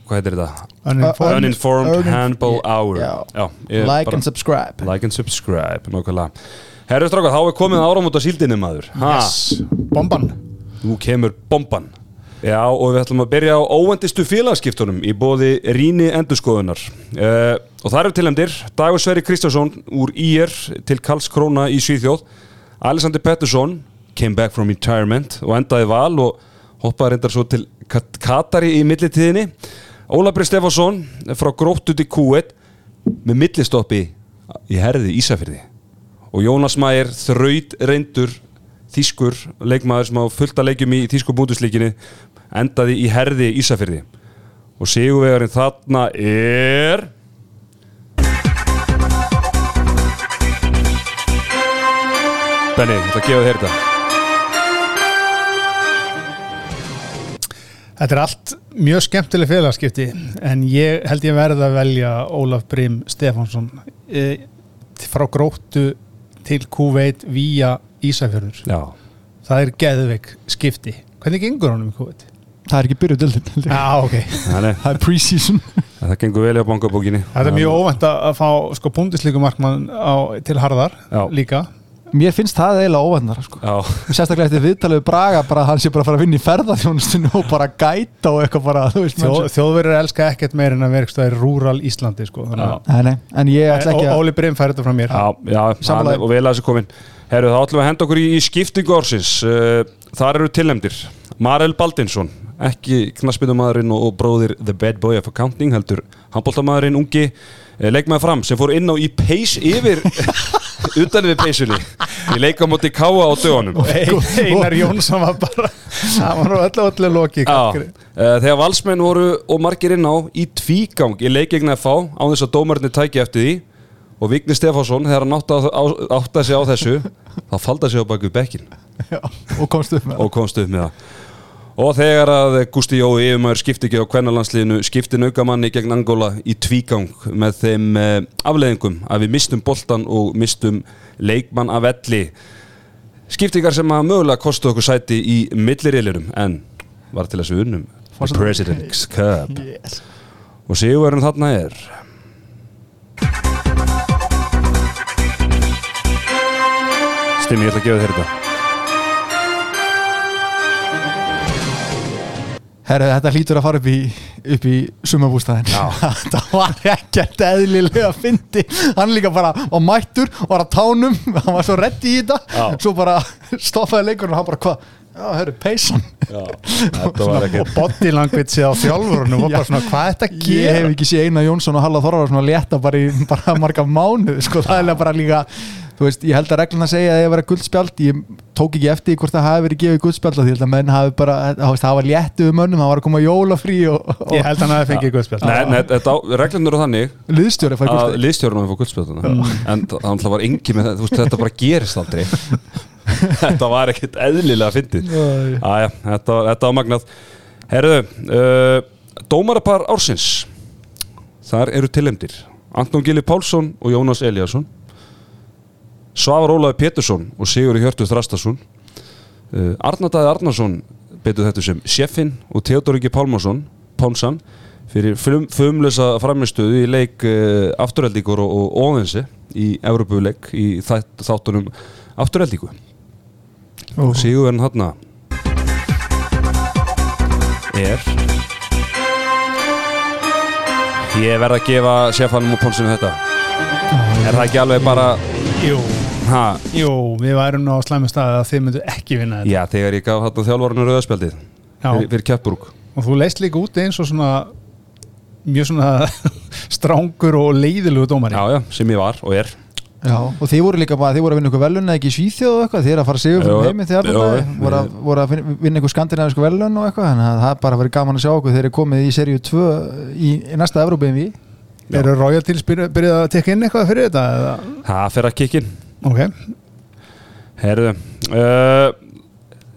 hvað heitir þetta? Uninformed. Un- Uninformed Uninf- Handball Hour. Já. ég like bara- and subscribe Like and subscribe, nákvæmlega. Herru stráka, þá er komið áramót á síldinni maður. Ha, yes. bomban nú kemur bomban. Já, og við ætlum að byrja á óvendistu félagskiptunum í bóði Ríni Endurskoðunar. Uh, og það eru tilendir Dagur Sverri Kristjánsson úr IR til Karls Króna í Svíþjóð. Alexander Pettersson came back from retirement og endaði val og hoppaði reyndar svo til Kat Katari í millitíðinni. Ólafri Stefánsson frá Gróttu til Q1 með millistoppi í herði Ísafyrði og Jónas Mæger þraut reyndur þýskur leikmaður sem á fullta leikjum í þýsku búnduslíkinni endaði í herði Ísafyrði og sigurvegarinn þarna er Benni, ég ætla að gefa þér þetta. Þetta er allt mjög skemmtileg félagskipti en ég held ég verði að velja Ólaf Brím Stefánsson e, frá gróttu til Kuveit vía Ísafjörður. Já, Það er geðveik skipti. Hvernig gengur honum í Kuveit? það er ekki byrjuð dildin Já, ok. Þannig, það er pre-season það gengur vel á bankabókinni Það er mjög óvænt að fá sko búndislíkumarkmann til harðar Já. líka. Mér finnst það eiginlega óvændara sko. Já, sérstaklega eftir viðtalið við Braga bara hann sé bara að fara að vinna í ferðarþjónustinu og bara gæta og eitthvað bara Þjó, þjóðverður elska ekkert meir en að verkstæði rúral Íslandi sko. Nei, nei, en ég ætla ekki að Óli Brím fær þetta frá mér. já, já er- og vel að þessu komin Herru, þá ætlum við að henda okkur í, í skiptingu ársins uh, Þar eru tilnefndir Marel Baldinsson, ekki knaspindumadurinn og, og bróðir The Bad Boy of Accounting heldur handbóltamadurinn ungi uh, leikmaður fram sem fór inn á í peis yfir utan við peisunni í leika á móti káa á dögunum. Einar Jónsson var bara það var öllu öllu loki þegar valsmenn voru og margir inn á í tvígang í leikegna FH á þess að dómarnir tæki eftir því og Vigni Stefánsson þegar hann átti að, á, átti að sig á þessu þá falda sig á baku bekkin já, og komst upp með og komst upp með það og þegar að Gusti Jói yfirmæður skipti ekki á kvennalandsliðinu skipti naukamanni gegn Angola í tvígang með þeim uh, afleðingum að við mistum boltan og mistum leikmann af velli. Skiptingar sem að mögulega kostu okkur sæti í millirilurum en var til þess að við unnum President's Cup. Yes. og sigurverðin þarna er. Stimmi, ég ætla að gefa þér þetta Herri, þetta hlýtur að fara upp í, upp í sumabústæðin þetta var ekkert eðlilega fyndi. Hann líka bara var mættur var að tánum, hann var svo reddi í þetta. Já. svo bara stoppaði leikurinn og hann bara hvað, já, herri, peysan. Já, þetta var og body language á þjálfurinu Já. bara svona hvað er þetta að ég hef ekki séð Einar Jónsson og Halla Þorvar svona létta bara í bara marga mánuð sko, það er bara líka þú veist, ég held að regluna segja að ég var að guldspjald ég tók ekki eftir hvort það hafi verið gefið guldspjald því að menn hafi bara, þú veist, það var léttu um mönnum, það var að koma jólafrí og, og ég held hann að það fengi guðspjall Nei, nei, þetta á- reglurnar eru þannig liðstjóri fær að guldspjald. liðstjórnum hefur fór guldspjölduna en það það var engi með þetta, þú veist, þetta bara gerist aldrei. Þetta var ekkert eðlilega fyndið. Æja, þetta, þetta var magnað. Herðu, uh, dómarapar ársins. Þar eru tilemdir Anton Gili Pálsson og Jónas Eliasson Svavar Ólaði Pétursson og Sigur Hjörtur Þrastarsson. Uh, Arnardæði Arnarsson betur þetta sem Sjeffin og Theodor Ingi Pálmarsson Pálsson fyrir fum, fumlösa framistuðu í leik uh, afturheldíkur og, og óðinsi í Evropuleik í þætt, þáttunum afturheldíku og Sigurverðin hann er. Ég verð að gefa Sjeffanum og Pálssonu þetta. Er það ekki alveg bara jú, ha, jú, við værum nú á slæmi staði að þið myndu ekki vinna þetta. Já þegar ég gaf hann þjálfarinu rauðaspjaldið Já. fyrir, fyrir Kjöpburg og þú leist líka út eins og svona mjög svona strángur og leiðilegu dómari. Já já, sem ég var og er. Já, og þið voru líka bara, þið voru að vinna ykkur velun ekki í Svíþjóð og eitthvað, þið er að fara sigur Jú, frá heimi þegar voru, að- voru að vinna- ykkur skandinavisku velun og eitthvað, þannig að það er bara verið gaman að sjá okkur. Þeir eru komið í seríu 2 í, í næsta Evrópum við. Eru Royal byrjað byrja að tekja inn eitthvað fyrir þetta eða? það fer að kikkin ok, herðu uh,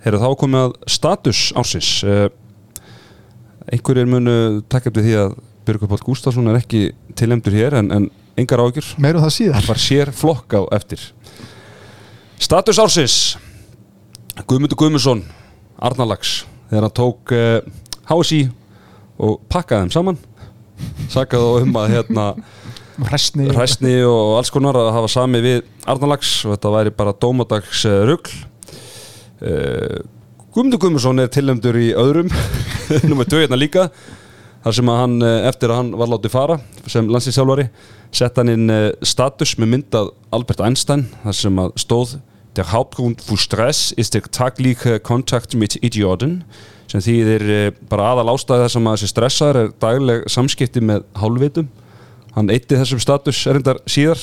herðu þá komið að status ársins. Uh, einhverjir munu takk eftir því að Björgur Páll Gústafsson er ekki tilemdur hér en, en engar ágjur meirum það síðar. Hann var sér flokk á eftir. Status ársins. Guðmundur Guðmundsson Arnalags þegar hann tók uh, HSI og pakkaði þeim saman. Sakaði þá um að hérna Hræsni. Hræsni og alls konar að hafa sami við Arnalags og þetta væri bara dómadags uh, rugl. Uh, Guðmundur Guðmundsson er tilnæmdur í öðrum nummer 2 hérna líka þar sem að hann, eh, eftir að hann var látið fara sem landsinsjálfari sett hann inn eh, status með myndað Albert Einstein þar sem að stóð Der Hauptgrund für Stress ist der tagliche Kontakt mit Idioten sem þýðir eh, bara aðal ástæði þess að maður sé stressaður er dagleg samskipti með hálfvitum hann eitti þessum status erindar síðar.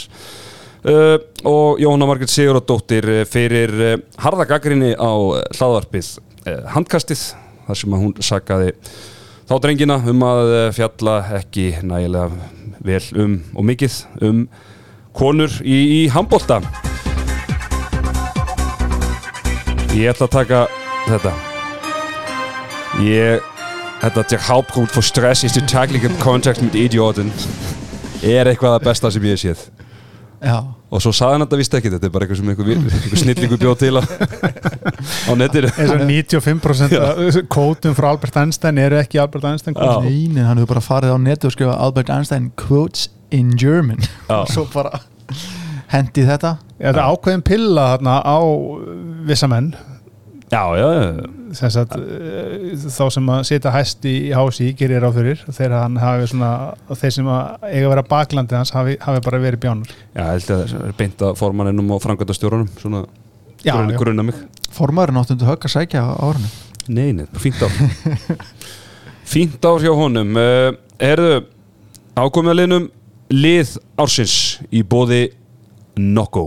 Uh, og Jóhanna Margret Siguradóttir eh, fyrir uh, harða gaggrinni á eh, hlaðvarpið uh, handkastið þar sem hún sakaði þá drengina um að eh, fjalla ekki nægilega vel um og mikið um konur í, í handbólta ég ætla að taka þetta. Ég þetta der Hauptgrund for stress ist die tägliche Kontakt mit Idioten er eitthvað að besta sem ég hef séð? Já, og svo sagði hann þetta vist ekki, þetta er bara eitthvað sem einhver, einhver snillingu bjóð til á, á netinu. Eins og 95% af kótum frá Albert Einstein eru ekki Albert Einstein neini, hann hefur bara farið á netu og skrifað Albert Einstein quotes in German. Og svo bara hendi þetta. Þetta er ákveðin pilla þarna á vissa menn já, já, já, sem sagt, eh, þá sem að sita hæst í, í hási gerir ráð fyrir þegar hann hafi svona þeir sem að eiga að vera baklandi hans hafi, hafi bara verið bjánar já, ég held að það er beint að formanninum og frangöndastjórunum svona Já, grunna, já. grunna mig. Formaðurinn áttundu högg að sækja á árinu. Nei, nei, fínt ár. Fínt ár hjá honum. Erðu ákomið að liðnum lið ársins í bóði Nokko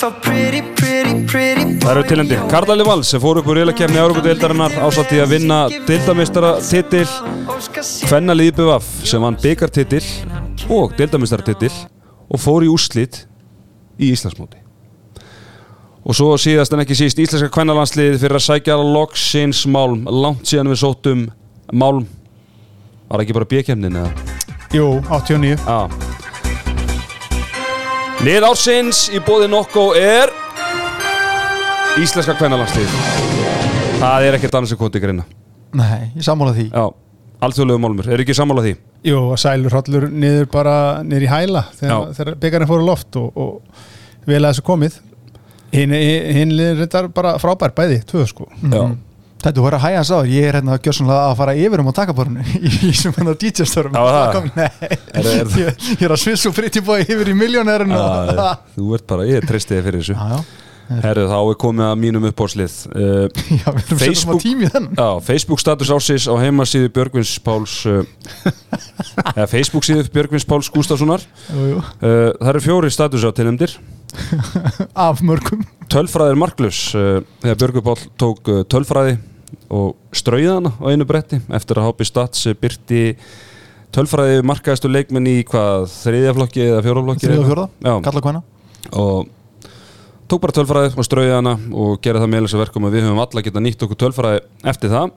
Það eru tilendi Karlali Vals sem fór upp úr reylakefni Európa-deildarinnar ásatt í að vinna deildamistara titil Fenna Líðbjöfaf sem vann byggartitil og deildamistara titil og fór í úrslit í Íslandsmóti. Og svo síðast en ekki síst íslenska kvennalandslið fyrir að sækja loksins málm. Langt síðan við sóttum málm. Var það ekki bara bjökefnin eða? Jú, 89 Já Lið ársins í bóði Nokko er Íslenska kvennalandslið Það er ekkert annars en kvoti greina. Nei, ég sammála því. Já, alþjóðlegu málmur, er ekki sammála því? Jú, og sælur hrollur niður bara niður í hæla þegar, þegar byggarinn fór á loft og, og vel að þessu komið. Hinn, liður þetta bara frábær bæði, tvö sko. Já, Þetta voru að hæja hans á, ég er hérna gjössanlega að fara yfir um á takaborinu í sem hérna DJ-störum Já, það? Nei, ég, er að sviss og fritt í bói yfir í Já, þú ert bara, ég treysti þig fyrir þessu. Já, já, Herru, þá er komið að mínum uppbórslið uh, já, við erum setjum Facebook- smá tími Já, Facebook status ásins á heimasíðu Björgvins Páls uh, eða Facebook síðu Björgvins Páls jú, uh, Það eru fjóri status á tilnefndir Af mörgum. Tölfræði marklaus uh, þegar Björgur Pál tók tölfræði og strauði hana á einu bretti. Eftir að Hápi Stats byrti tölfræði markaðistu leikmenn í hvað þriðja flokki eða fjóra flokki Þriða og fjórða, Já, kalla hvaðna og tók bara tölfræði og strauði hana og gerði það með þess að verkum að við höfum alla geta nýtt okkur tölfræði eftir það.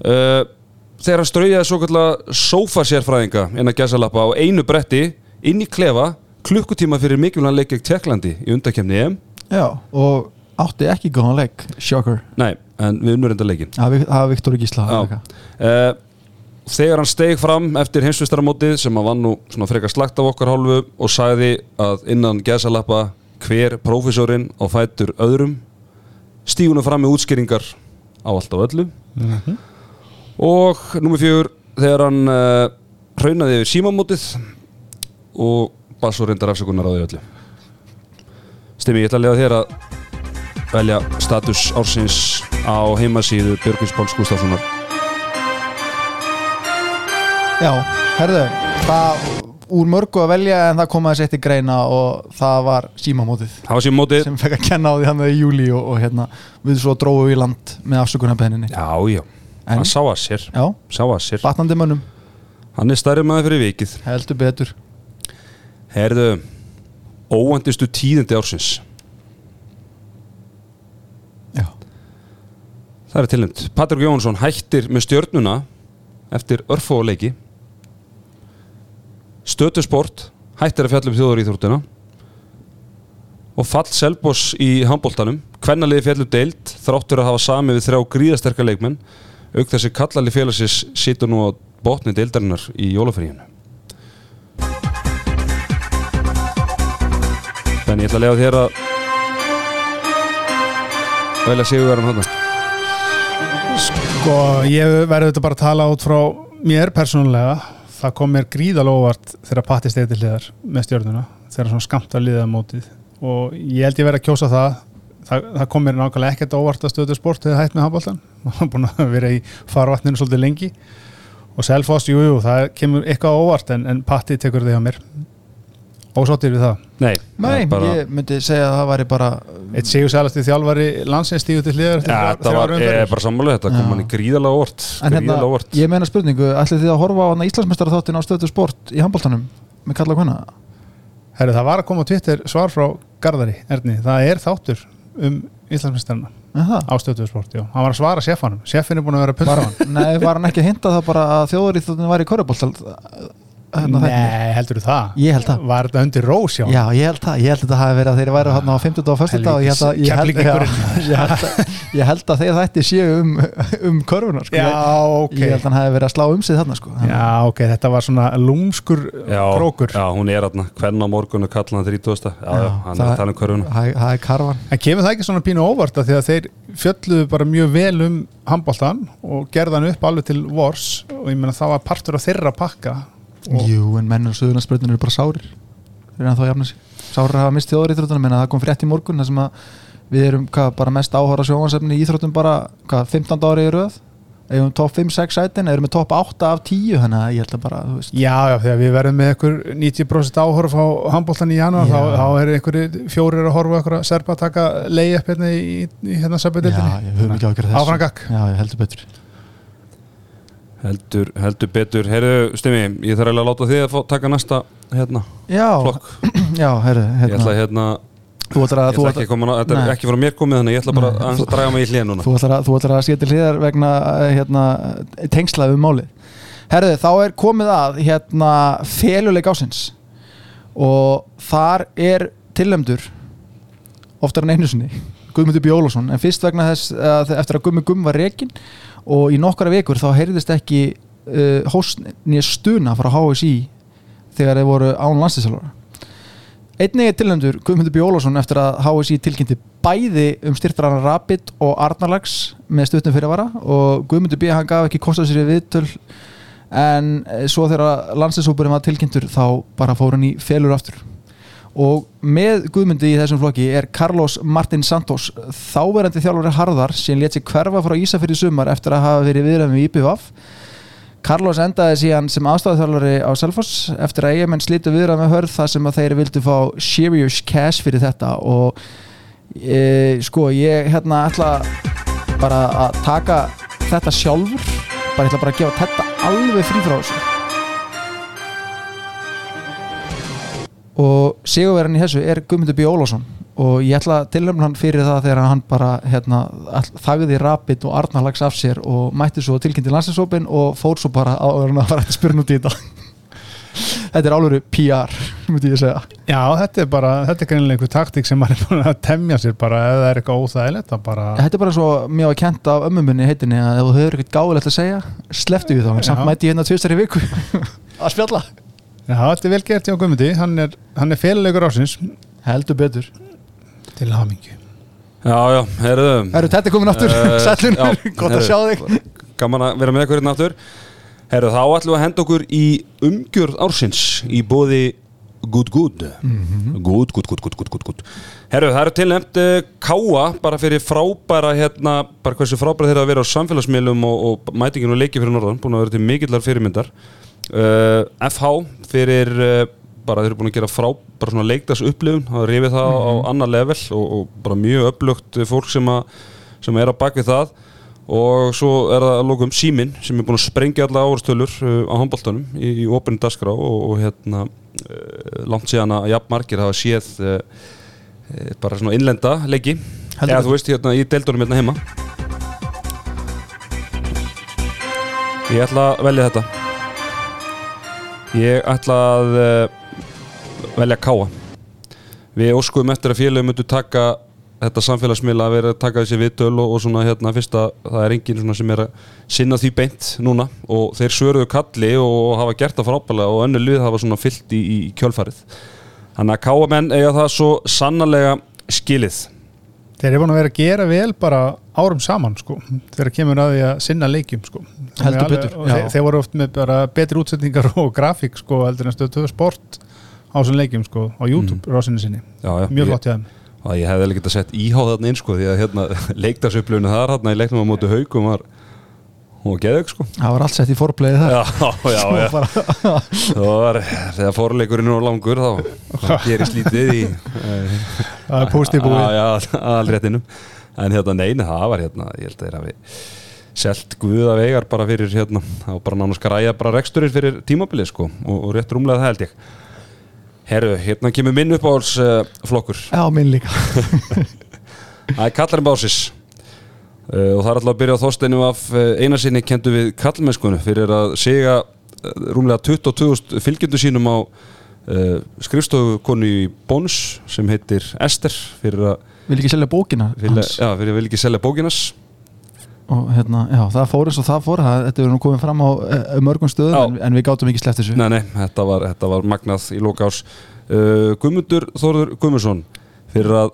Uh, þegar hann strauði svo kallega sófasérfræðinga inn að gæsalappa á einu bretti inn í klefa klukkutíma fyrir mikilvæg leik gegn Tjekklandi í undakefni EM. Já, og átti ekki góðan leik Shocker, Nei, en við unnur enda leikin það var- Viktor Gísla uh, Þegar hann steig fram eftir heimsvistaramótið sem hann vann nú frekar slagt af okkar hálfu og sagði að innan gæsalappa hver prófessorinn á fætur öðrum stígunum fram með útskýringar á allt og öllu. Og númer fjögur þegar hann uh, hraunaði yfir símamótið og bara svo reyndar afsökunar á því öllu. Stimmi, ég ætla að lega þér að velja status ársins á heimasíðu Björgvins Páls Gustafssonar Já, herðu, það úr mörgu að velja en það kom aðeins eitt í greina og það var símamótið. Það var símamótið. Sem fekk að kenna á því hann í júli og, og hérna við svo dróðum við í land með afsökunarbeðninni Já, já, En- hann sá að sér. Já, Sá að sér. Batnandi mönnum, Hann er stærri maður fyrir vikið. Heldur betur. Herðu Óvandistu tíðindi ársins Það er tilnæmt Patrik Jónsson hættir með stjörnuna Eftir örfóleiki Stötusport Hættir að fjalla um þjóður íþróttina Og fall Selboss í handbóltanum Kvennaliði fjallu deild Þráttur að hafa sami við þrjá gríðasterka leikmenn. Auk þessi kallali félagsins Situr nú á botni deildarinnar í jólafríinu. Þannig ég ætla að lega þér að velja sigurverðan hann Sko, ég verður þetta bara að tala út frá mér persónulega. Það kom mér gríðalega óvart þegar Patti stegi til hliðar með stjórnuna þegar svona skamt að liða mótið. Og ég held ég verið að kjósa það. Það, það kom mér nákvæmlega ekkert óvart að stöðu sport eða hætt með handbóltan maður er búin að vera í farvatninu svolítið lengi. Og Selfoss, jú, jú, það kemur eitthvað óvart en, en Patti tekur þig á mér ósáttir við það? Nei, Nei, það bara, ég myndi segja að það væri bara eitt sigur sælast í þjálfari landsins stígu til hliðar eftir ja, þrjár var ég, bara sammála þetta kom hann í gríðalega óvart En hérna, ég meina spurningu, ætlið þið að horfa á hana Íslandsmeistara þáttin á stöðu sport í handbóltanum með kalla hvaðna? Herru, það var að koma á Twitter svar frá Garðari, Erni, það er þáttur um Íslandsmeistarna Aha. á stöðusport, já, hann var að svara sjefanum. Sjefin er búin að vera að putta hann? Nei, var hann ekki að hinta það bara að þjóðuríþjóðin var í körubólt Nei, heldur þú það? Ég held það. Var þetta undir rós, já? Já, ég held það, ég held að þetta hafi verið að þeir væru hann á 50 og 50 og ég held að þeir þætti séu um, um körfunar sko. Já, ég, ok ég held að hann hafi verið að slá um sig þarna sko. Já, ok, þetta var svona lúmskur Já, krókur já, hún er aðna, hvern á morgun og kalla hann 30. Já, já, hann er það- að tala um körfuna Það það er karvan En kemur það ekki svona pínu óvart að því að þeir fjölluðu bara mjög vel um handbóltan og gerða hann upp alveg til vors og ég meina það var partur af þeirra pakka Jú, en mennur og söðunarspröðunir eru bara sárir. Þeir eru að þá jafna sig. Sárir hafa mist þjóðuríþróttunum en það kom frétt í morgun þar sem að við erum hvað, bara mest áhóra sjóhansefni í íþróttum bara hvað, 15 ári í röð? Eigum top 5-6 sætin, erum með top 8 af 10 þannig að ég held að bara, þú veist. Já, já, þegar við verðum með einhver 90% áhorf á handbóltan í janúar þá, þá er einhverju fjórir að horfa einhverja serpa að taka leið upp hérna í, í hérna Já, serpa-dildinni ég höfum ekki ágjörð þessu Áfram gakk. Já, ég heldur Heldur, betur, heyrðu Stimi, ég þarf eiginlega að láta þig að fá, taka næsta hérna, Já, flokk. Já, herru Ég ætla hérna, hérna, Þú ætlar ég að ætla ætlar- ekki að koma Þetta er ekki frá mér komið þannig, ég ætla bara að draga mig í hlýja núna. Þú ætlar að, þú ætlar að til hliðar vegna eh, hérna, tengslaði um málið. Herðu, þá er komið að hérna feluleik ásins og þar er tillemdur oftar en einu sinni Guðmundur Bjólusson, en fyrst vegna þess að eftir að Guðmund Gumm var rekin og í nokkara vikur þá heyrðist ekki uh, hóstnið stuna frá HSI þegar þeir voru án landslýsalvara Einnig er tilnæmdur Guðmundur Bjólasson eftir að HSI tilkynnti bæði um styrtarana Rapid og Arnarlags með stuttum fyrirvara og Guðmundur B. hann gaf ekki kostað sér í viðtöl en eh, svo þegar landsinsópurinn var tilkynntur þá bara fór hann í felur aftur og með Guðmundi í þessum flokki er Carlos Martin Santos þáverandi þjálfari Harðar sem létt sig hverfa frá Ísafjörði í sumar eftir að hafa verið viðræðum í IPVF Carlos endaði síðan sem aðstæðaþjálfari á Selfoss eftir að eigamenn slítu viðræðum með hörð þar sem að þeir vildu fá serious cash fyrir þetta. Og e, sko ég hérna ætla bara að taka þetta sjálfur. Bara ætla bara að gefa þetta alveg frí frá þessu og sigurverðin í þessu er Guðmundur B. Ólásson og ég ætla að tilhemna hann fyrir það þegar hann bara hérna, þagði rapid og arnalags af sér og mætti svo tilkynnti landsinsópin og fór svo bara á að fara eftir spyrn út í þetta. Þetta er álveru PR myndi ég segja. Já, þetta er bara, þetta er greinilega einhver taktík sem maður er búin að temja sér bara ef það er eitthvað óþægilegt að bara þetta er bara svo mjög að kenta af ömmumunni heitinni að ef þú hefur eitthvað gáðilegt að segja sleftu við þá, en samt mæti ég hérna tvistar í viku. Að spjalla Já, þetta er vel gert hjá Guðmundi, hann er, hann er félulegur ásins heldur betur. Til hamingju. Já, já, heyrðu. Herru, þetta er komin aftur, Eh, sælunur, já, gott að sjá þig. Gaman að vera með ykkur hérna aftur. Herru, þá ætlum við að henda okkur í umgjörð ársins í bóði Good Good. Good, good, good, good, good, good, good. Herru, það eru tilnefnt uh, Káa bara fyrir frábæra hérna, bara hversu frábæra þeirra að vera á samfélagsmiðlum og, og mætingin og leiki fyrir norðan. Búin að vera til mikillar fyrirmyndar uh, FH fyrir uh, bara þeir eru búin að gera frá bara svona leikdags upplifun, það rifið það á annar level og, og bara mjög upplugt fólk sem, að, sem er á bakvið það. Og svo er það að lókum símin sem er búin að sprengja alla árastölur uh, á handbóltanum í, í opinu dagskrá og, og hérna uh, langt síðan að jafn margir hafa séð uh, uh, bara svona innlenda leiki. Heldur eða þú veist hérna í deildunum hérna heima. Ég ætla að velja þetta ég ætla að uh, velja káa við óskuðum eftir að félagum myndu taka þetta samfélagsmiðla að vera að taka þessi viðtöl og, og svona hérna fyrsta það er enginn sem er að sinna því beint núna. Og þeir svöruðu kalli og hafa gert það frábælega og önnu lið hafa svona fyllt í, í kjölfarið. Þannig að káamenn eiga það svo sannarlega skilið Þeir eru búin að vera að gera vel bara árum saman sko, þegar kemur að því að sinna leikjum sko. Alveg- betur, já. þeir, þeir voru oft með bara betri útsetningar og grafík sko, heldur en stöðu sport á þessum leikjum sko, á YouTube mm. rásinni sinni, já, já, mjög flott hjá þeim og ég hefði alveg getað sett íháð þarna inn sko því að hérna leikdagsupplifinu þar hérna í leiknum á móti haugum var hún var geðug sko. Það var allt sett í forpleiði þar. Já, já, já bara, það var þegar forleikurinn er langur þá þá gerist lítið í Það er póstið búið aðalréttinum. En hérna, neina, það var hérna Ég held að þeir hafi selt guða vegar bara fyrir hérna Það var bara nánast græja bara reksturinn fyrir tímabilið sko og, og rétt rúmlega það held ég. Herru, hérna kemur minn uppáhalds uh, flokkur. Já, minn líka. Það er kallarinn básis og það er alltaf að byrja á þósteinu af uh, einasinni kendu við kallmennskunni fyrir að segja uh, rúmlega 22.000 fylgjendu sínum á uh, skrifstofu konu í Bónus sem heitir Ester fyrir að Vil ekki selja bókina hans? já, fyrir að vilja ekki selja bókinas og hérna, já, það fór eins og það fór það, þetta er nú komið fram á uh, mörgum stöðum en, en við gátum ekki sleppt þessu. Nei, nei, þetta var, þetta var magnað í loka ás uh, Guðmundur Þórður Guðmundsson fyrir að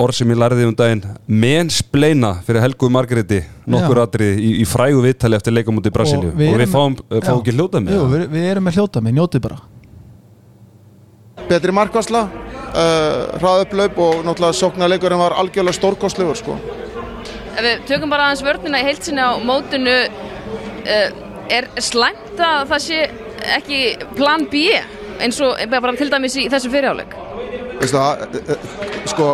orð sem ég lærði um daginn. Menspleina fyrir Helgu Margréti. Nokkur Já. atrið í, í frægu viðtali eftir leikamóti Brasilíu. Og við við, erum- fáum, fáum ekki hljóta með Jú, við, við erum með hljóta með, njótið bara. Betri markvarsla uh, hraðuplaup og náttúrulega sóknarleikurinn var algjörlega stórkostlegur sko. Ef við tökum bara aðeins vörnina í heilsinni á mótinu uh, er slæmt að það sé ekki plan B eins og bara til dæmis í þessu fyrirháleik? Veistu það, uh, uh, sko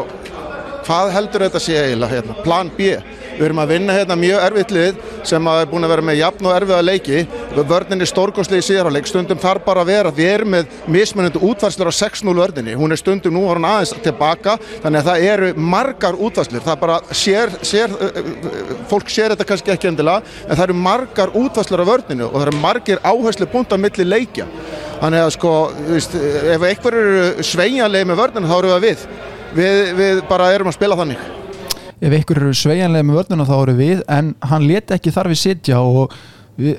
hvað heldur þetta sé eiginlega hérna? plan B. Við erum að vinna hérna mjög erfitt lið sem að er búin að vera með jafn og erfiða leiki. Vörninni stórkostlega í síðarháleik stundum þar bara að vera, við erum með mismunandi útvarslur á 6-0 vörninni. Hún er stundum nú hún aðeins tilbaka þannig að það eru margar útvarslur það bara sér, sér fólk sér þetta kannski ekki endilega en það eru margar útvarslur á vörninu og það eru margir áherslu punkt á milli leikja. Þannig að sko, veist, ef einhver eru sveigjanlega með vörninu þá eru það við við, við bara erum að spila þannig. Ef ykkur eru sveigjanlega með vörnuna þá eru við en hann leti ekki þar við sitja og við,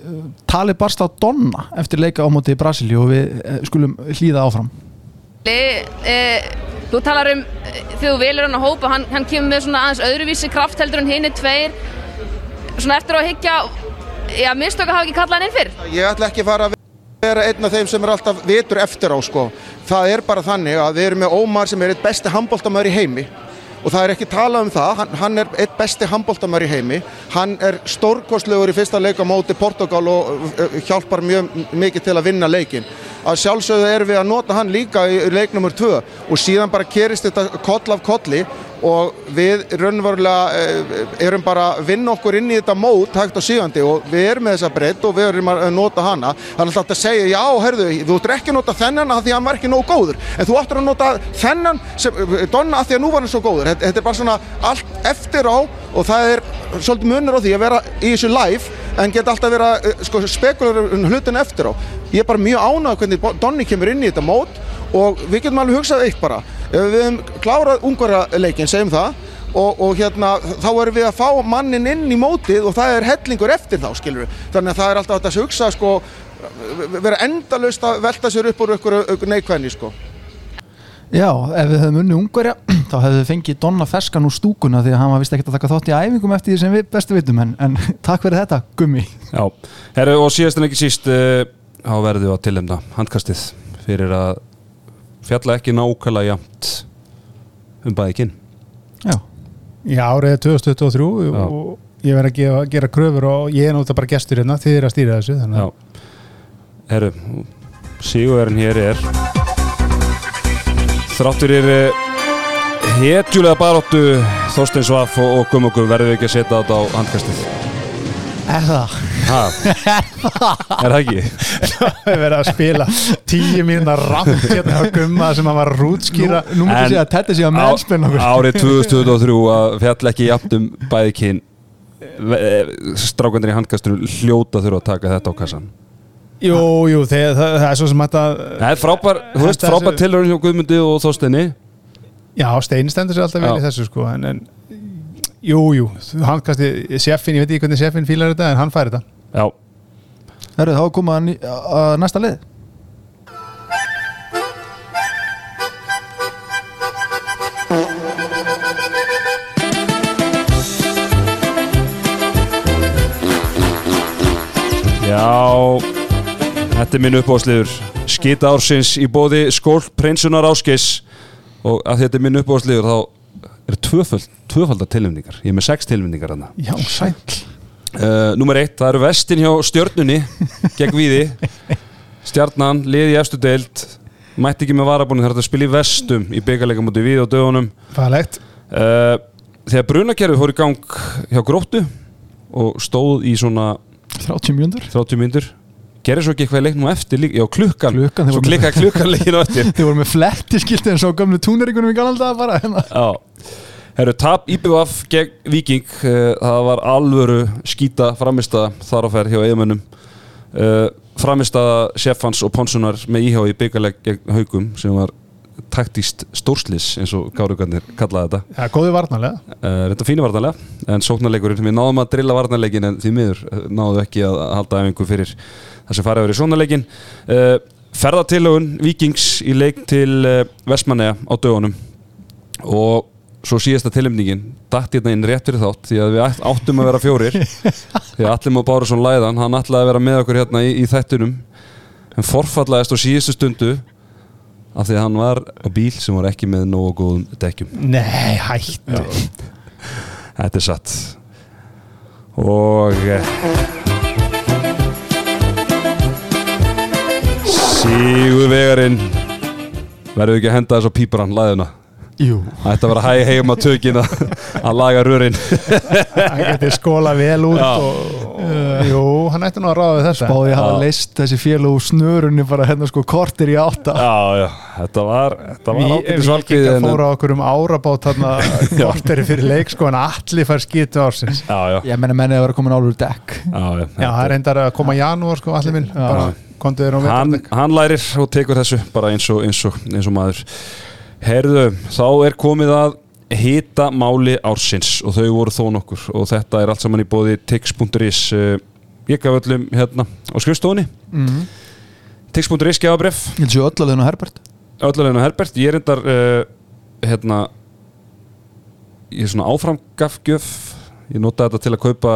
talið barst á Donna eftir leika á móti í Brasilíu og við eh, skulum hlýða áfram. E, Þú talar um eh, þegar þú velur hann að hópa hann, hann kemur með svona aðeins öðruvísi kraft heldur en hinni tveir. Svona eftir að higgja já, mistök að hafa ekki kallað hann inn fyrr? Ég ætla ekki að fara að vera einn af þeim sem er alltaf vitur eftir á sko. Það er bara þannig að við erum með Ómar sem er eitt besti handbóltamæður í heimi. Og það er ekki talað um það, hann, hann er eitt besti handbóltamæður í heimi. Hann er stórkostlegur í fyrsta leik á móti Portugal og uh, hjálpar mjög mikið til að vinna leikin að sjálfsögðu erum við að nota hann líka í leik nummer 2 og síðan bara kerist þetta koll af kolli og við raunverulega eh, erum bara að vinna okkur inn í þetta mót hægt og sígandi og við erum með þessa breytt og við erum að nota hana. Alltaf að segja, já, herðu, þú ættir ekki að nota þennan af því að hann var ekki nóg góður. En þú ættir að nota þennan sem, donna af því að nú var hann svo góður. Þetta, þetta er bara svona allt eftir á og það er svolítið munur á því að vera í þessu live en geta alltaf vera eh, sko, spekular um hlutin eftir á. Ég er bara mjög ánægð hvernig Donni kemur inn í þetta mót og við getum alveg hugsað eitt bara. Ef við hefum klárað ungverðarleikin, segjum það og, og hérna þá erum við að fá mannin inn í mótið og það er hellingur eftir þá skilur við, þannig að það er alltaf að hugsa sko, vera endalaust að velta sér upp úr ykkur neikvæðni sko. Já, ef við hefðum unni ungverja þá hefðum við fengið Donna Feskan úr stúkuna því að hann var vist ekkert að taka þátt í æfingum eftir því sem við bestu vitum en, en takk fyrir þetta, gummi. Já, herru og síðast en ekki síst uh, þá verðum við að tilhemna handkastið fyrir að fjalla ekki nákvæmlega jæmt um bæði kinn Já, Já, árið er 2023 Já. og ég verð að gera, gera kröfur og ég er náttúrulega bara gestur hérna, þið er að stýra þessu þannig Já, herru Sigurverðin hér er. Þráttur er hetjulega baróttu Þorstein Svaf og, verðum við ekki að setja þetta á handkastið er það? Ha, er það? Ekki? það er verið að spila tíu mínuna ramt hérna á gumma sem hann var að rútskýra. Nú, nú En segja að þetta sé að okkur Árið 2023 að fjall ekki jafn um bæði kyn strákandir í handkastunum hljóta þurfa að taka þetta á kassan Jú, jú, það, það, það er svo sem þetta Það er frábær, þú veist, frábær tilhörun hjá Guðmundi og Þorsteini. Já, Steini stendur sér alltaf vel í þessu sko en, en jú, jú, hann kannski sjeffin, ég veit ekki hvernig sjeffin fílar þetta en hann fær þetta. Já, Herru, þá er komað að, ný- að næsta lið. Já Þetta er minn uppáðsliður Skita ársins í bóði skól prinsunar áskeis og að þetta er minn uppáðsliður þá er tvöfald, tvöfaldar tilumningar ég er með sex tilumningar hana Já, sæll. Uh, Númer eitt, það eru vestin hjá stjörnunni gegn víði. Stjarnan, liði efstu deild. Mætti ekki með varabúnin þar að spila í vestum í byggarleika múti víði á dögunum. Fælegt uh, Þegar brunakerfi fór í gang hjá gróttu og stóð í svona 30 mjöndur 30 myndur gerir svo ekki eitthvað leiknum eftir líka, já klukkan, Klukkan, svo klikkaði klukkan leikinu eftir. Þið voru með fletti skilti eins og gömlu túneringunum í galaldaga bara hérna. Já, herru, tap IBVF gegn Viking, uh, það var alvöru skýta framistæða þar á ferð hjá eigumönnum uh, framistæða Sjeffans og Ponsunar með íhá í byggaleg gegn haugum sem var taktíst stórslis eins og Gárugarnir kallaði þetta. Já, góði varnarlega. Uh, þetta fínu varnarlega en sóknarleikurinn, við náðum að drilla varnarleikin en því miður uh, náðum ekki að halda æfingu fyrir það sem farið verið sóknarleikin uh, ferðartilögun Vikings í leik til Vestmanneja á dögunum. Og svo síðasta tilumningin dætt hérna inn rétt fyrir þátt því að við átt- áttum að vera fjórir því að bára svona læðan hann ætlaði að vera með okkur hérna í, í þættunum en forfallaðist á síðustu stundu af því að hann var á bíl sem var ekki með nógu góðum dekkjum. Nei, hættu. Þetta er satt. Og eh, Sigurvegarinn. Verður ekki að henda þess á píparan Læðuna. Jú Það ætti að vera hæ heim að tökina Að laga rörin. Hann geti skóla vel út og, og jú, hann ætti nú að ráða við þessu Báði að hafa leist þessi félag úr snörunni bara hérna sko kortir í átta. Já, já, þetta var Þetta var Við ákveðis við en- fóra okkur um árabát þarna korteri fyrir leik sko en allir fær skitu ársins. Já, já, Ég menna menni að vera komin álur dekk. Já, já, Já, það er reyndar að koma janúar sko allir minn á hann, lærir og tekur þessu bara eins og, eins og, eins og maður Herðu, þá er komið að hita máli ársins og þau voru þó nokkur og þetta er allt saman í bóði tix.is uh, ég gaf öllum hérna á skrifstofunni. Mm. tix.is gefabref, Ég held sér öllalegin og Herbert? Öllulegna Herbert. Ég er endar uh, hérna ég er svona áframgafgjöf. Ég nota þetta til að kaupa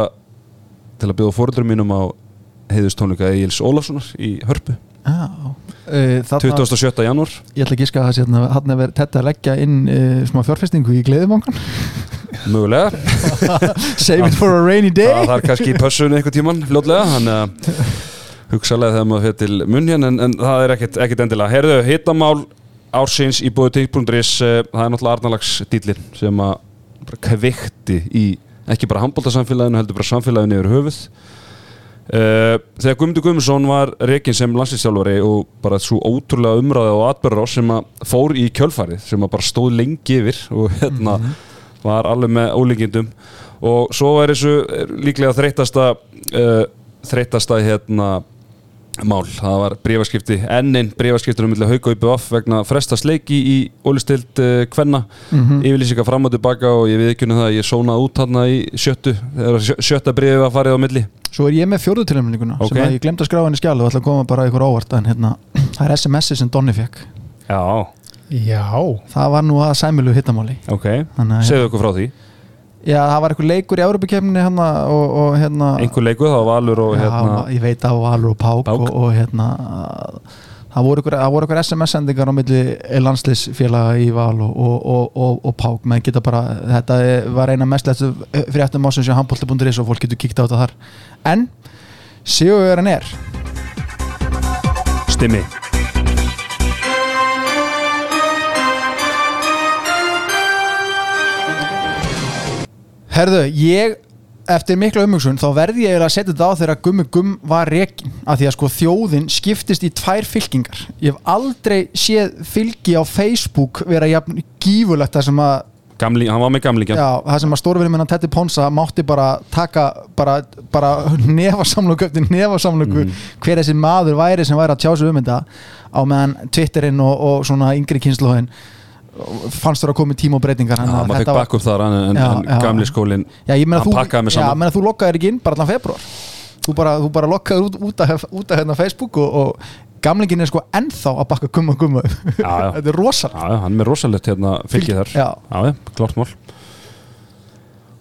til að bjóða fóröldur mínum á heiðustónleika Egil's Ólafssonar í Hörpu uh, Þarna 27. janúar. Ég ætla að gíska að það sé hérna hann er verið þetta að leggja inn uh, smá fjárfestingu í gleðimangan mögulega. Save it for a rainy day. það þarf kannski í pössun einhver tíman fljótlega þannig að hugsalega þegar maður fyrir til munn hérna en, en það er ekkert, ekkert endilega. Herðu, hittamál ársins í bóði tík.is eh, það er náttúrulega Arnalags dýlin sem að bara kveikti í ekki bara handbóltasamfélaginu heldur bara samfélaginu yfir höfuð. Uh, þegar Guðmundur Guðmundsson var rekin sem landslýstjálfari og bara svo ótrúlega umræði og atbyrður á sem að fór í kjölfarið sem að bara stóð lengi yfir og hérna var alveg með ólíkindum. Og svo er þessu er líklega þreytasta uh, þreytasta hérna mál, það var brífaskipti ennin brífaskiptur um hauka upp af vegna frestast leiki í ólistild uh, kvenna, yfirlýsingar fram og tilbaka og ég viðkynna það að ég sónaði út hann í sjöttu, sjötta brífi var farið á milli Svo er ég með fjórðu tilhemninguna Ok. sem að ég glemt að skráða henni skjál og ætla að koma bara ykkur ávart en hérna, það er SMS-i sem Donni fekk Já, Já, það var nú að sæmilu hittamáli. Ok, Þannig að segðu okkur frá því. Já, það var eitthvað leikur í Európa-kefninni hérna og, og hérna einhver leiku, það var Valur og Já, hérna ég veit að Valur og Pák, Pák. Og, og hérna það voru ykkur SMS-sendingar á milli landsliðsfélaga í Val og, og, og, og, og Pák. Menn geta bara, þetta var eina mestlættu fréttum ásins hjá handbólti.is og fólk getur kíkt á þetta þar. En Sigurverðan er. Stimmi. Herðu, ég eftir mikla umhugsun þá verði ég að setja þetta á þegar Gummi Gumm var rekin af því að sko þjóðin skiptist í tvær fylkingar. Ég hef aldrei séð fylgi á Facebook vera jafn gífulegt það sem að Gamli, hann var með gamlingjan Já, það sem að stórvinni minna Tetti Ponsa mátti bara taka bara, bara nefasamlöku eftir nefasamlöku hver þessi maður væri sem væri að tjá sig um þetta á meðan Twitterinn og, og svona yngri kynnslóðin fannst þér að koma í tíma og breytingar? Já, að maður fekk var- bakk upp þar en, en, Já, en já. gamli meina Hann þú, pakkaði mig já, saman. meina þú lokkaðir ekki inn bara allan februar þú bara, þú bara lokkaðir út, út, af, út af hérna Facebook og, og gamlingin er sko ennþá að bakka gumma gumma. Þetta er já, hann er með rosalegt hérna fylgið þar. Já. klart mál.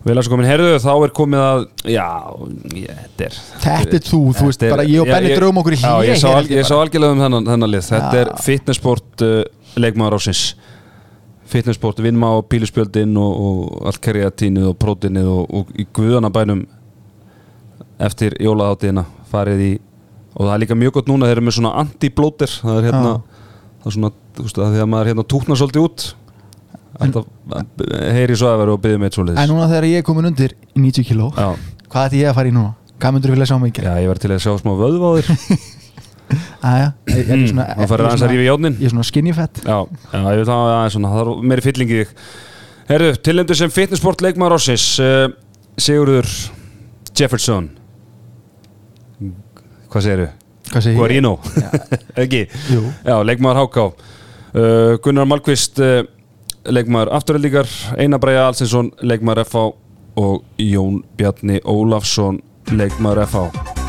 Vel að svo komin herðu þá er komið að Já, ég, þetta er Þetta er þú, þú veist, bara ég og ég- draugum okkur í hlé ég sá, algjörlega um þennan, lið. Þetta er fitnessport uh, leikmaður ásins Fitnessport, vinma á píluspjöldin og, og allt kreatínið og prótinið og, og í guðanabænum eftir jólaháttíðina farið í og það er líka mjög gott núna þeir eru með svona anti-blóter það er hérna það er svona, þú veist, að því að maður hérna túknar svolítið út. Alltaf heyri svo að vera og byggja með eitt En svoleiðis núna þegar ég er komin undir í 90 kíló hvað ætti ég að fara í núna? Hvað myndur þú vilja sjá mikið? Já, ég verði til að sjá smá vöðv á þér Aja, ég, ég, svona, Það fyrir aðeins að rífa í játnin ég er svona skinny fett Já, já, ég veit það aðeins svona, það er meiri fylling í þig. Herru, tilendur sem fitnessport leikmaður ársins uh, Sigurður Jefferson. Hvað segirðu? Hvað segir ég? Guarino, ekki? Jú. Já, leikmaður Háká uh, Gunnar Malmqvist uh, leikmaður Afturöldingar Einar Bræja Alsinsson, leikmaður FH og Jón Bjarni Ólafsson leikmaður FH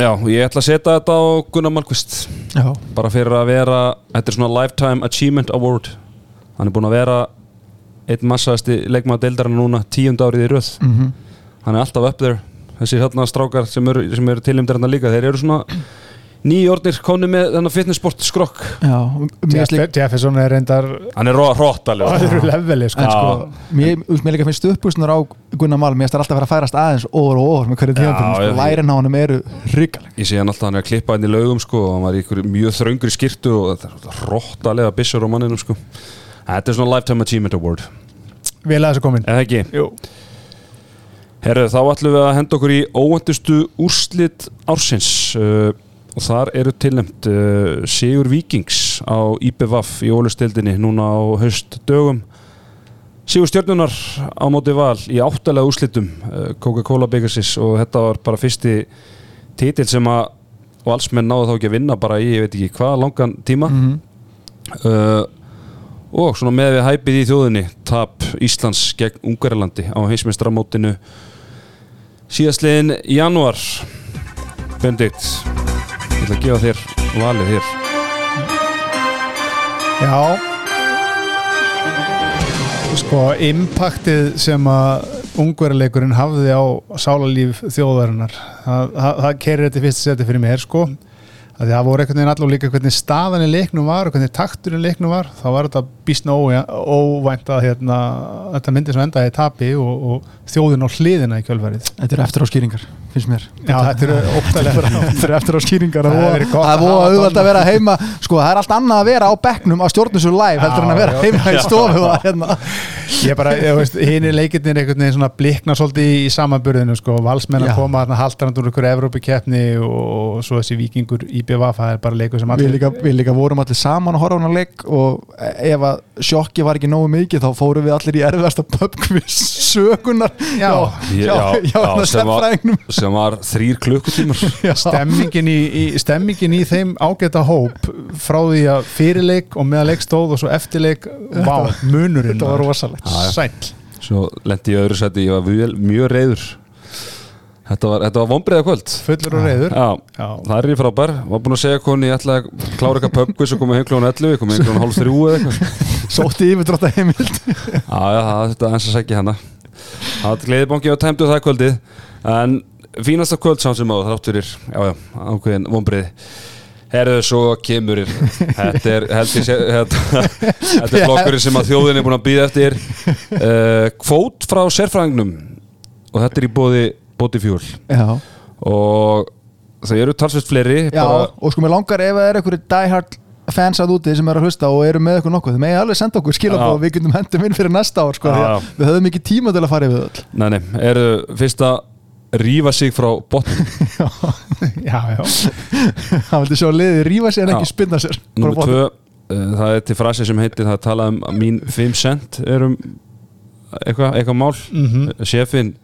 Já, ég ætla að setja þetta á Gunnar Malmqvist bara fyrir að vera þetta er svona Lifetime Achievement Award. Hann er búinn að vera einn massaðasti leikmaður deildarinn núna tíund árið í röð. Mhm. hann er alltaf up there. Þessi hérna strákar sem eru, sem eru tilumdir hérna líka þeir eru svona nýjórnir konni með þennan fitnessport skrokk. Jefferson er reyndar hann er hróttalega öðru leveli sko. Sko, mér, mér líka finnst uppbúsnar á Gunnar Mal, mér finnst það alltaf að vera að færast aðeins ofur og ofur með hverju tíðanbyrjum, sko, lærin á honum eru hrikaleg. Ég sé hann alltaf hann er að klippa hann í laugum sko og hann var í mjög þröngri skirtu og þetta er hróttalega bissur á manninu sko. Þetta er svona Lifetime Achievement Award. Vel að þessu komin. Eða ekki? Jú. Herru, þá ætlum við að henda okkur í óvæntustu úrslit ársins. Uh, og þar eru tilnæmt uh, Sigur Víkings á IPVAF í ólustildinni núna á haust dögum Sigur Stjörnunar á móti val í áttalega úrslitum uh, Coca-Cola Byggarsis og þetta var bara fyrsti titil sem að valsmenn náðu þá ekki að vinna bara í, ég veit ekki hvað, langan tíma. Mhm. uh, og svona með við hæpið í þjóðinni tap Íslands gegn Ungarlandi á heimsmeistramótinu síðastliðin í janúar. Benedikt. ég ætla að gefa þér valið hér. Já. Sko, impactið sem að ungverðarleikurinn hafði á sálarlíf þjóðarinnar það, það, það kerir þetta í fyrsta seti fyrir mér sko. Að því það voru einhvern veginn allavega líka hvernig staðan í leiknum var og hvernig takturinn í leiknum var þá var þetta bísna óvæ- óvænt að hérna, þetta myndi sem endaði í tapi og, og þjóðin á hliðina í kjölfarið. Þetta eru eftir á skýringar, finnst mér. Já, þetta eru óttalega Þetta eru eftir á skýringar Það er Donna. að vera heima Sko, það er allt annað að vera á bekknum á stjórnusur live heldur en að vera heima í stofu og hérna. Ég bara, ég veist, hinn er leikirnir einhvern veginn svona blikna svolítið í samanburðinu sko, valsmenn að koma þarna haldrand úr ykkur Evrópikeppni og svo þessi vikingur IBVF, það er bara leikur sem Við allir líka, við líka vorum allir saman að horfa á hana leik og ef að sjokki var ekki nógu mikið þá fórum við allir í erfiðasta sem, var, þrýr klukkutímar. Stemmingin í, í, stemmingin í þeim ágæta hóp frá því að fyrirleik og meðan leik stóð og svo eftirleik vá, munurinn Þetta var rosalegt. Sæll. Svo lendi ég í öðru seti, ég var mjög, mjög reyður þetta var, þetta var vonbreiða kvöld. Fullur og reyður Já, Já. það er í frábær. Var búinn að segja koni, ég ætla að klára eitthvað pubquiz og koma heim klón 11, ég kom heim klón hálf þrjú eða eitthvað. Sótti yfir drótta heimild Já, já, það þetta er eins að segja hana. Það var gleðibanki og tæmdu það kvöldið En fínasta kvöld samt sem á þrátt fyrir, já, já, ákveðin vonbreiði Herðu, svo kemur Þetta er, held ég sé Þetta, er flokkurinn sem að þjóðin er búin að býða eftir. Uh, Kvót frá sérfræðingnum. Og þetta er í bóði Bóti fjúl Já, Og þau eru talsvist fleiri já og sko mér langar ef það er einhverju diehard fans að úti sem eru að hlusta og eru með eitthvað nokkuð þið megið alveg senda okkur skilabóð og við getum hendum inn fyrir næsta ár sko, við höfum ekki tíma til að fara yfir öll. Nei, nei, eru fyrst að rífa sig frá botnum já, já. hann vildi sjá liðið rífa sér en ekki spinna sér Bara tvö, uh, það er til frasi sem heitir það talað um að mín 5 cent er um eitthvað eitthva mál. Mhm. Sjefinn,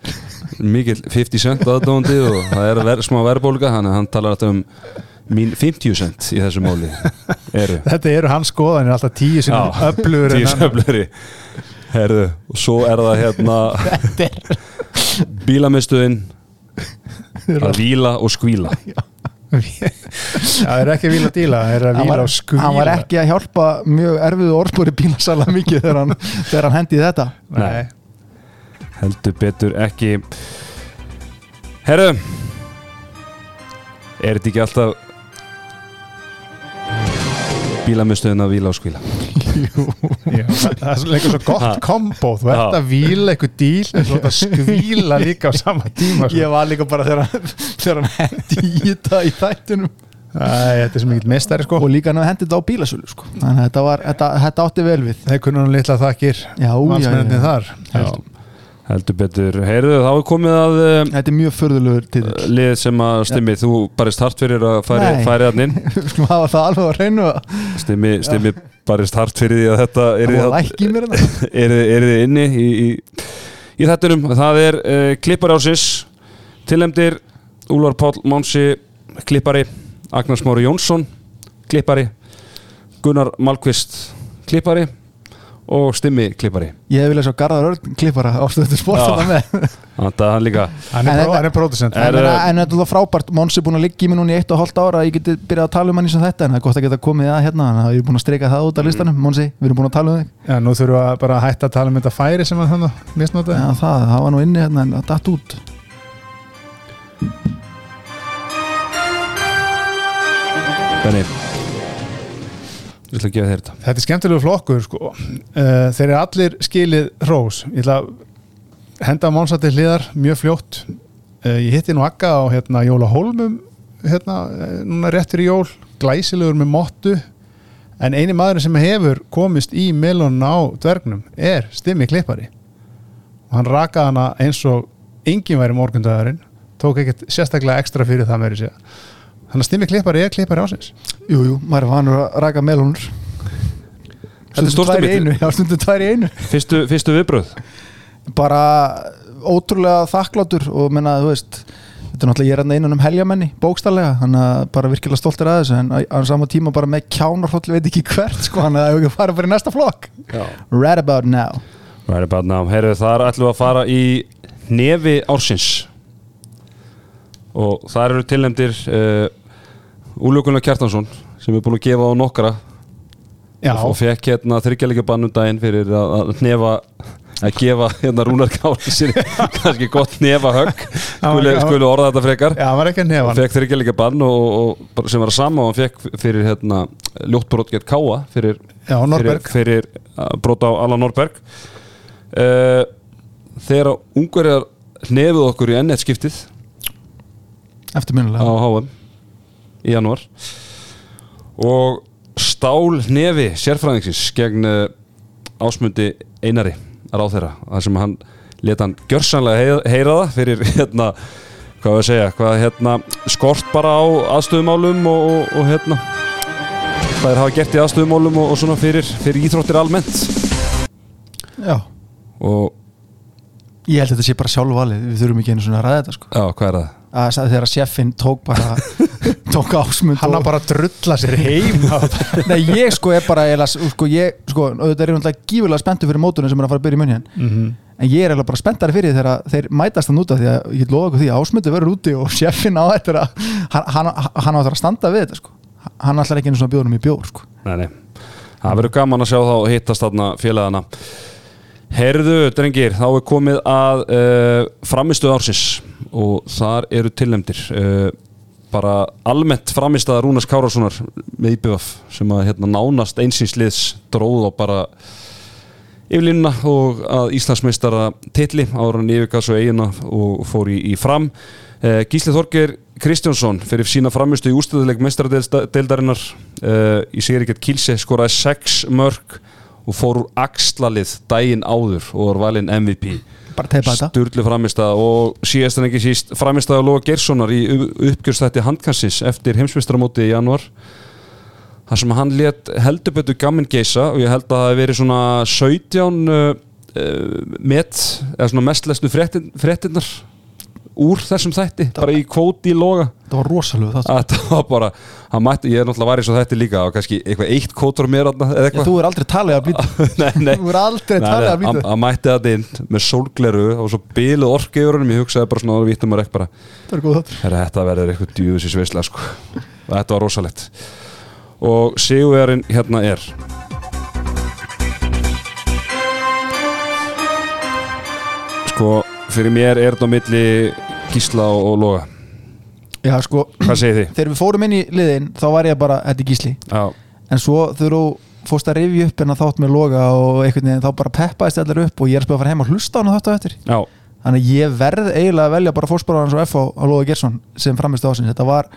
mikill 50 cent aðdóndi og það er ver, smá verðbólga þannig að hann talar alltaf um mín 50 cent í þessu máli eru. Þetta eru hans skoðanir alltaf tíu sinni Já, öflugur hann. og svo er það hérna bílamistuðin að víla og skvíla. Það er ekki að víla að díla það er að var, og skvíla. hann var ekki að hjálpa mjög erfiðu orðspori bílasala mikið þegar hann, þegar hann hendi í þetta. Nei. heldur betur ekki. Herru Er þetta ekki alltaf bílamistuðin að víla og skvíla. Já, það er líka svo gott kombo. Þú ert að víla eitthvað díl en svo ert að skvíla líka á sama tíma sko. ég var líka bara þegar hann, þegar hann hendi í þetta í þættunum Æ, þetta er sem ekkert mestari sko. Og líka hann hefði hendið þetta á bílasölu sko. þannig að þetta, var, þetta, þetta átti vel við. Þeir kunna hann litla þakkir Já, já, já. þar. Já, heldur betur. Heyrðu, þá er komið að uh, þetta er mjög förðulegur til lið sem að stimmi Þú barist hart fyrir að færi, færi hann inn. Við skulum hafa það alveg að reynu Stimmi, stimmi barist hart fyrir því að þetta er þið inni í, í, í þettunum það er uh, klippar ásins tilemdir Úlvar Páll Mánsi klippari. Agnar Smári Jónsson klippari. Gunnar Malkvist klippari og Stimmi klippari. Ég hef viljað sjá Garðar Örn klippara á stöðu sport Já. þarna með. Hann líka. Hann En er, producent Er- En, þetta er frábært, Mons er búin að liggja í mig núna í eitt og hálft ára að ég geti byrjað að tala um hann eins og þetta en það er gott að geta komið að hérna þannig að ég er búin að streika það út af listanum. Monsi, við erum búin að tala um þig. Já, nú þurfum við að bara að hætta að tala um þetta færi sem að þannig misnóta Já, það, það var nú inni hérna en það datt út. Benni þetta. Þetta er skemmtilegu flokkur sko. uh, Þeir eru allir skilið hrós. Ég ætla að henda Mónsa til hliðar mjög fljótt. Uh, Ég hitti nú Akka á hérna, Jóla Hólmum hérna, eh, núna réttur í jól. Glæsilegur með mottu. En eini maður sem hefur komist í melónuna á dvergnum er Stimmi Klippari. Og hann rakaði hana eins og engin væri morgundagurinn. Tók ekkert sérstaklega ekstra fyrir það meiri sér þannig að Stimmi Klippari er Klippari ásins. Jú, jú, maður er vanur að raka melónur. Þetta er Stundum tvær í einu Já, stundum tvær í einu. Fyrstu, fyrstu viðbröð Bara ótrúlega þakklátur og menna, þú veist Þetta er náttúrulega, ég er hérna innan um heljamenni, bókstallega þannig að bara virkilega stoltir að þessu en á á sama tíma bara með kjánarhóll veit ekki hvert sko, þannig að það hefur ekki að fara bara í næsta flokk. Right about now. Right about now. Heyrðu, þar ætlum við að fara í nefi ársins og þar eru tilnefndir uh, Úlökunar Kjartansson sem er búin að gefa á nokkra. Já, og fekk hérna þryggjalegi bannum daginn fyrir að, að nefa að gefa hérna Rúnar Kári sér kannski gott nefa högg skulu, orða þetta frekar. Já, fekk bara sem var að sama og hann fekk fyrir hérna ljóttbrot gett Káa fyrir, Já, fyrir, fyrir uh, brot á Alla Norberg. Uh, þegar ungverjar nefið okkur í ennett skiptið á Eftirminnilega HM í janúar. Og stál nefi sérfræðingsins gegn uh, ásmundi einari ráð þeirra þar sem hann leta hann gjörsanlega heyra, það fyrir hérna hvað við segja, hvað hérna skort bara á aðstöðumálum og, og, og hérna hvað er hafa gert í aðstöðumálum og, og svona fyrir, fyrir íþróttir almennt. Já, og ég held að þetta sé bara sjálfvalið við þurfum ekki einu svona að ræða þetta sko. Já, hvað er það? Að að þegar sjeffinn tók bara tók ásmund hann bara að drulla sér heim Nei, ég sko er bara eiginlega, sko, ég, sko, auðvitað er ég náttúrulega gífulega spenntur fyrir mótunum sem er að fara að byrja í munni Mhm. en ég er eiginlega bara spenntari fyrir þegar þeir mætast hann úta því að ég get lofa okkur því að ásmundu verður úti og sjeffinn á þetta að- hann, hann, hann á þetta að standa við þetta sko hann ætlar ekki einu svona bjóðunum í bjór sko Nei, nei. Það verður gaman að sjá þá hittast þarna félagana. Herðu, drengir, þá er komið að uh, framistuð ársins og þar eru tilnefndir uh, bara almennt framistaða Rúnars Kárássonar með IBF sem að hérna, nánast einsýnsliðs dróð og bara yfirlínuna og að Íslandsmeistara titli ára hann yfirgað svo eigina og fór í, í fram. Uh, Gísli Þorger Kristjánsson fyrir sína framistu í ústöðuleik meistaradeildarinnar í Sigurikert Kílse skoraði 6 mörg og fór úr axlalið daginn áður og var valinn MVP Sturlu framistæða og síðast en ekki síst framistæða Lóa Gerssonar í uppgjörstætti handkansins eftir heimsmeistaramóti í januar þar sem hann let heldur betur gamminn geisa og ég held að það hefði verið svona 17 uh, uh, met eða svona mestlestu fréttin, fréttinnar úr þessum þætti, bara í kvóti í loga. það var rosalegu það að það var bara, hann mætti, ég er náttúrulega í svo þætti líka og kannski eitthvað eitt kvótur mér Já, þú er aldrei talið að nei, þú er aldrei talið að hann hann mætti þetta inn með sólgleru og svo í örunum ég hugsaði bara svona vittum að rekk bara. Það er þetta verður eitthvað djúðis í sveisla sko. og þetta var rosalegt. Og sigurverðin hérna er. Sko fyrir mér er þetta á milli Gísla og, og Loga. Já sko hvað segir þið? þegar við fórum inn í liðin þá var ég bara þetta er gísli. Já, en svo þú fórst að rifja upp en að þátt með loga og einhvern veginn þá bara peppaðist allir upp og ég er að spila að fara heim og hlusta á hann þáttu eftir. Já, þannig að ég verð eiginlega að velja bara fórspára hans og FH á Loga Gersson sem framist ásins þetta var,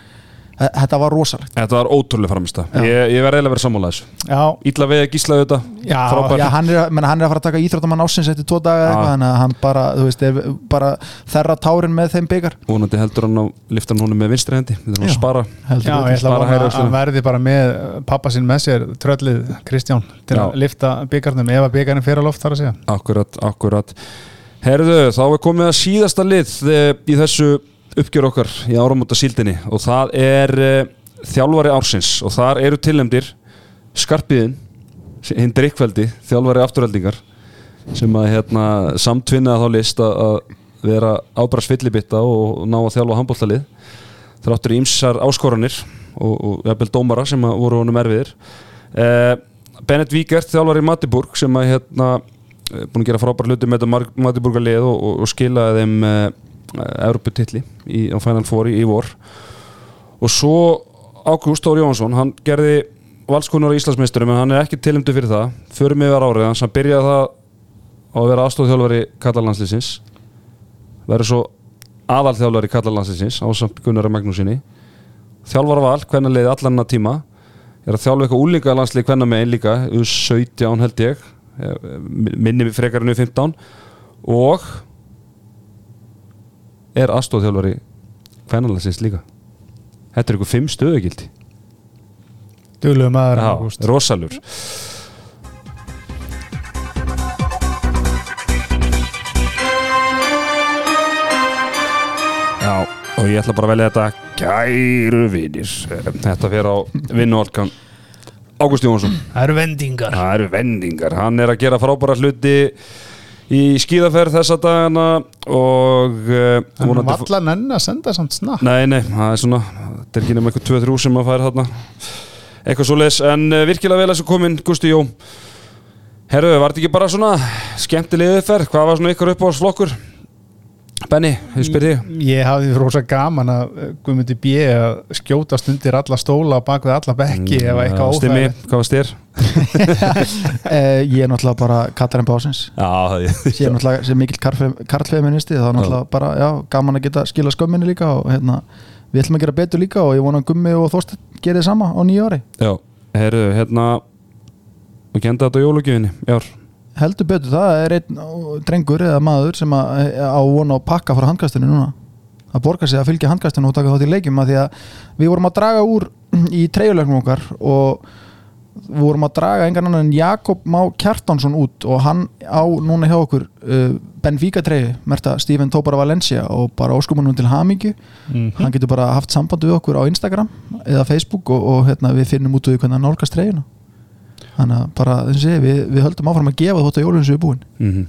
Þetta var rosalegt. Þetta var ótrúlega framista Já. Ég, ég verði eiginlega verið sammála þessu. Já, Ítla við að gísla þetta. Já. Já, hann er, menn, hann er að fara að taka íþróttamann ásins eftir tvo daga eða eitthvað, þannig að hann bara, þú veist, bara þerra tárin með þeim byggar Vonandi heldur hann á liftan honum með vinstri hendi. Við þurfum að spara. Heldur Já, ég ætla að hægri að verði bara með pappa sinn með sér tröllið Kristján til Já. að lifta byggarnum ef að byggarnir fyrir á loft þar að segja. Akkurat, akkurat. Herðu, þá er komið að síðasta lið eh, í þessu uppgjör okkar í áramóta síldinni og það er uh, þjálfari ársins og þar eru tilnefndir Skarpiðin hinn drikkveldi, þjálfari afturhaldingar sem að hérna, samtvinnaði þá list að, vera ábrast fyllibitta og ná að þjálfa handbóltalið þráttur ímsar áskoranir og, og jafnvel dómara sem voru honum erfiðir. Uh, Bennett Víkert, þjálfari Matiburg sem að hérna eh, búin að gera frábær hluti með þetta Matiburga lið og, og, og skilaði þeim uh, Europatitli í, á Final Four í, í vor. Og svo Ágúst Þór Jóhansson, hann gerði valskunar á Íslandsmeisturum en hann er ekki tilumdu fyrir það. Förum yfir árið hans, hann byrjaði það á að vera aðstofþjálfari Kallalandsliðsins verður svo aðalþjálfari Kallalandsliðsins á samt Gunnari Magnúsinni þjálfara val, hvernig leiði allan að tíma. Er að þjálfa eitthvað úlíka landslið hvernig með einn líka, U17 held ég. Eh, minni við frekar en U15 og er aðstofþjálfari hvernig líka? Þetta er eitthvað fimm stöðugildi. Duglegu maður Já, rosalur. Já, og ég ætla bara að velja þetta. Kæru vinir. Þetta fyrir á vinnuolkan Ágúst Jónsson Það eru vendingar. Það eru vendingar, hann er að gera frábæra hluti í skíðaferð þessa dagana og uh, Það er allan enn að senda samt snapp Nei, nei, það er svona þetta er ekki nema eitthvað 2-3 sem að færa þarna. Eitthvað svo les, en uh, virkilega vel að þessu komin, Gusti Jó. Herru, var þetta ekki bara svona skemmtilegið ferð, hvað var svona ykkur upp á slokkur? Benny, ég spyr þig. Ég hafði rosa gaman að eh, Guðmundi B. að skjóta stundir alla stóla og bak við alla bekki ef að eitthvað Stimmi, óþægilegt. hvað var styr? Eh, Ég er náttúrulega bara Katarinn Básins Já, það Ég er náttúrulega sem mikill karlfeministi þá er náttúrulega bara, já, gaman að geta skila skömminni líka og hérna, við ætlum að gera betur líka og ég vona að Gummi og Þorstein gerir sama á nýja ári. Já, herru, hérna og kenda þetta á jólugjöfinni í ár heldur betur, það er einn drengur eða maður sem að, á vona að pakka frá handkastinu núna. Að borga sig að fylgja handkastinu og taka þátt í leikjum að því að við vorum að draga úr í treyjuleiknum okkar og við vorum að draga engan annan en Jakob Má Kjartansson út og hann á núna hjá okkur uh, Benfica treyju, merta Steven Tópara Valencia og bara óskumunum til hamingju. Hann getur bara haft samband við okkur á Instagram eða Facebook og, og hérna, við finnum út úr hvernig hann nálgast treyjuna þannig að bara þess að við, við höldum áfram að gefa þótt að jólun sem við búin. Mm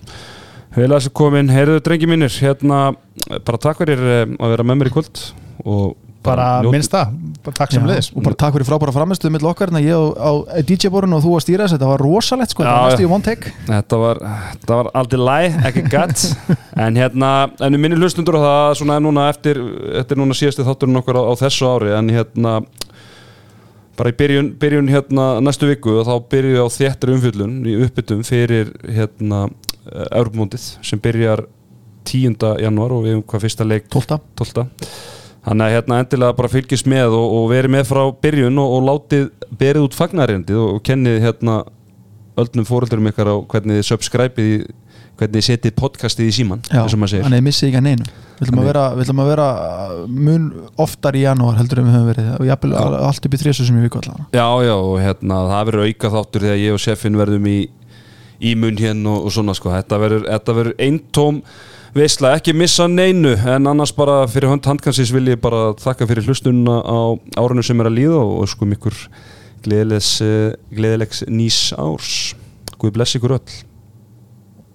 Vel að þessu komin, heyrðu drengi mínir hérna, bara takk fyrir eh, að vera með mér í kvöld og bara njótum- minnst það, bara takk sem Já, liðis og bara takk fyrir frábæra framistuð mill okkar en ég á, á DJ-borun og þú að stýra þess þetta var rosalegt sko, þetta var já. næstu í one take. Þetta var, þetta var aldrei læg, ekki gatt En hérna, en við minnum hlustundur á það svona er núna eftir, eftir núna síðasti þátturinn okkur á, á þessu ári En hérna, bara í byrjun, byrjun hérna næstu viku og þá byrjum við á þéttir umfjöllun í uppbyttum fyrir hérna Európmóndið sem byrjar 10. janúar og við um hvað fyrsta leik 12. 12. Þannig að hérna endilega bara fylgist með og, og verið með frá byrjun og, og látið berið út fagnarindið og, og kennið hérna öllum fóröldurum ykkar á hvernig þið subscribeið í hvernig setið podcastið í síman Já, þannig að missi ekki að neinu. Við ætlum að vera, við ætlum að vera mun oftar í janúar heldur en við höfum verið. Og jafnvel Já. allt upp í þrjössu sem ég viku allavega. Já, já, og hérna það verður auka þáttur þegar ég og Seffin verðum í, í mun hérna og, og svona sko. Þetta verður, eintóm veisla, ekki missa neinu en annars bara fyrir hönd handkansins vil ég bara þakka fyrir hlustununa á árunum sem er að líða og sko gleðilegs, eh, gleðilegs nýs árs. Guð bless ykkur öll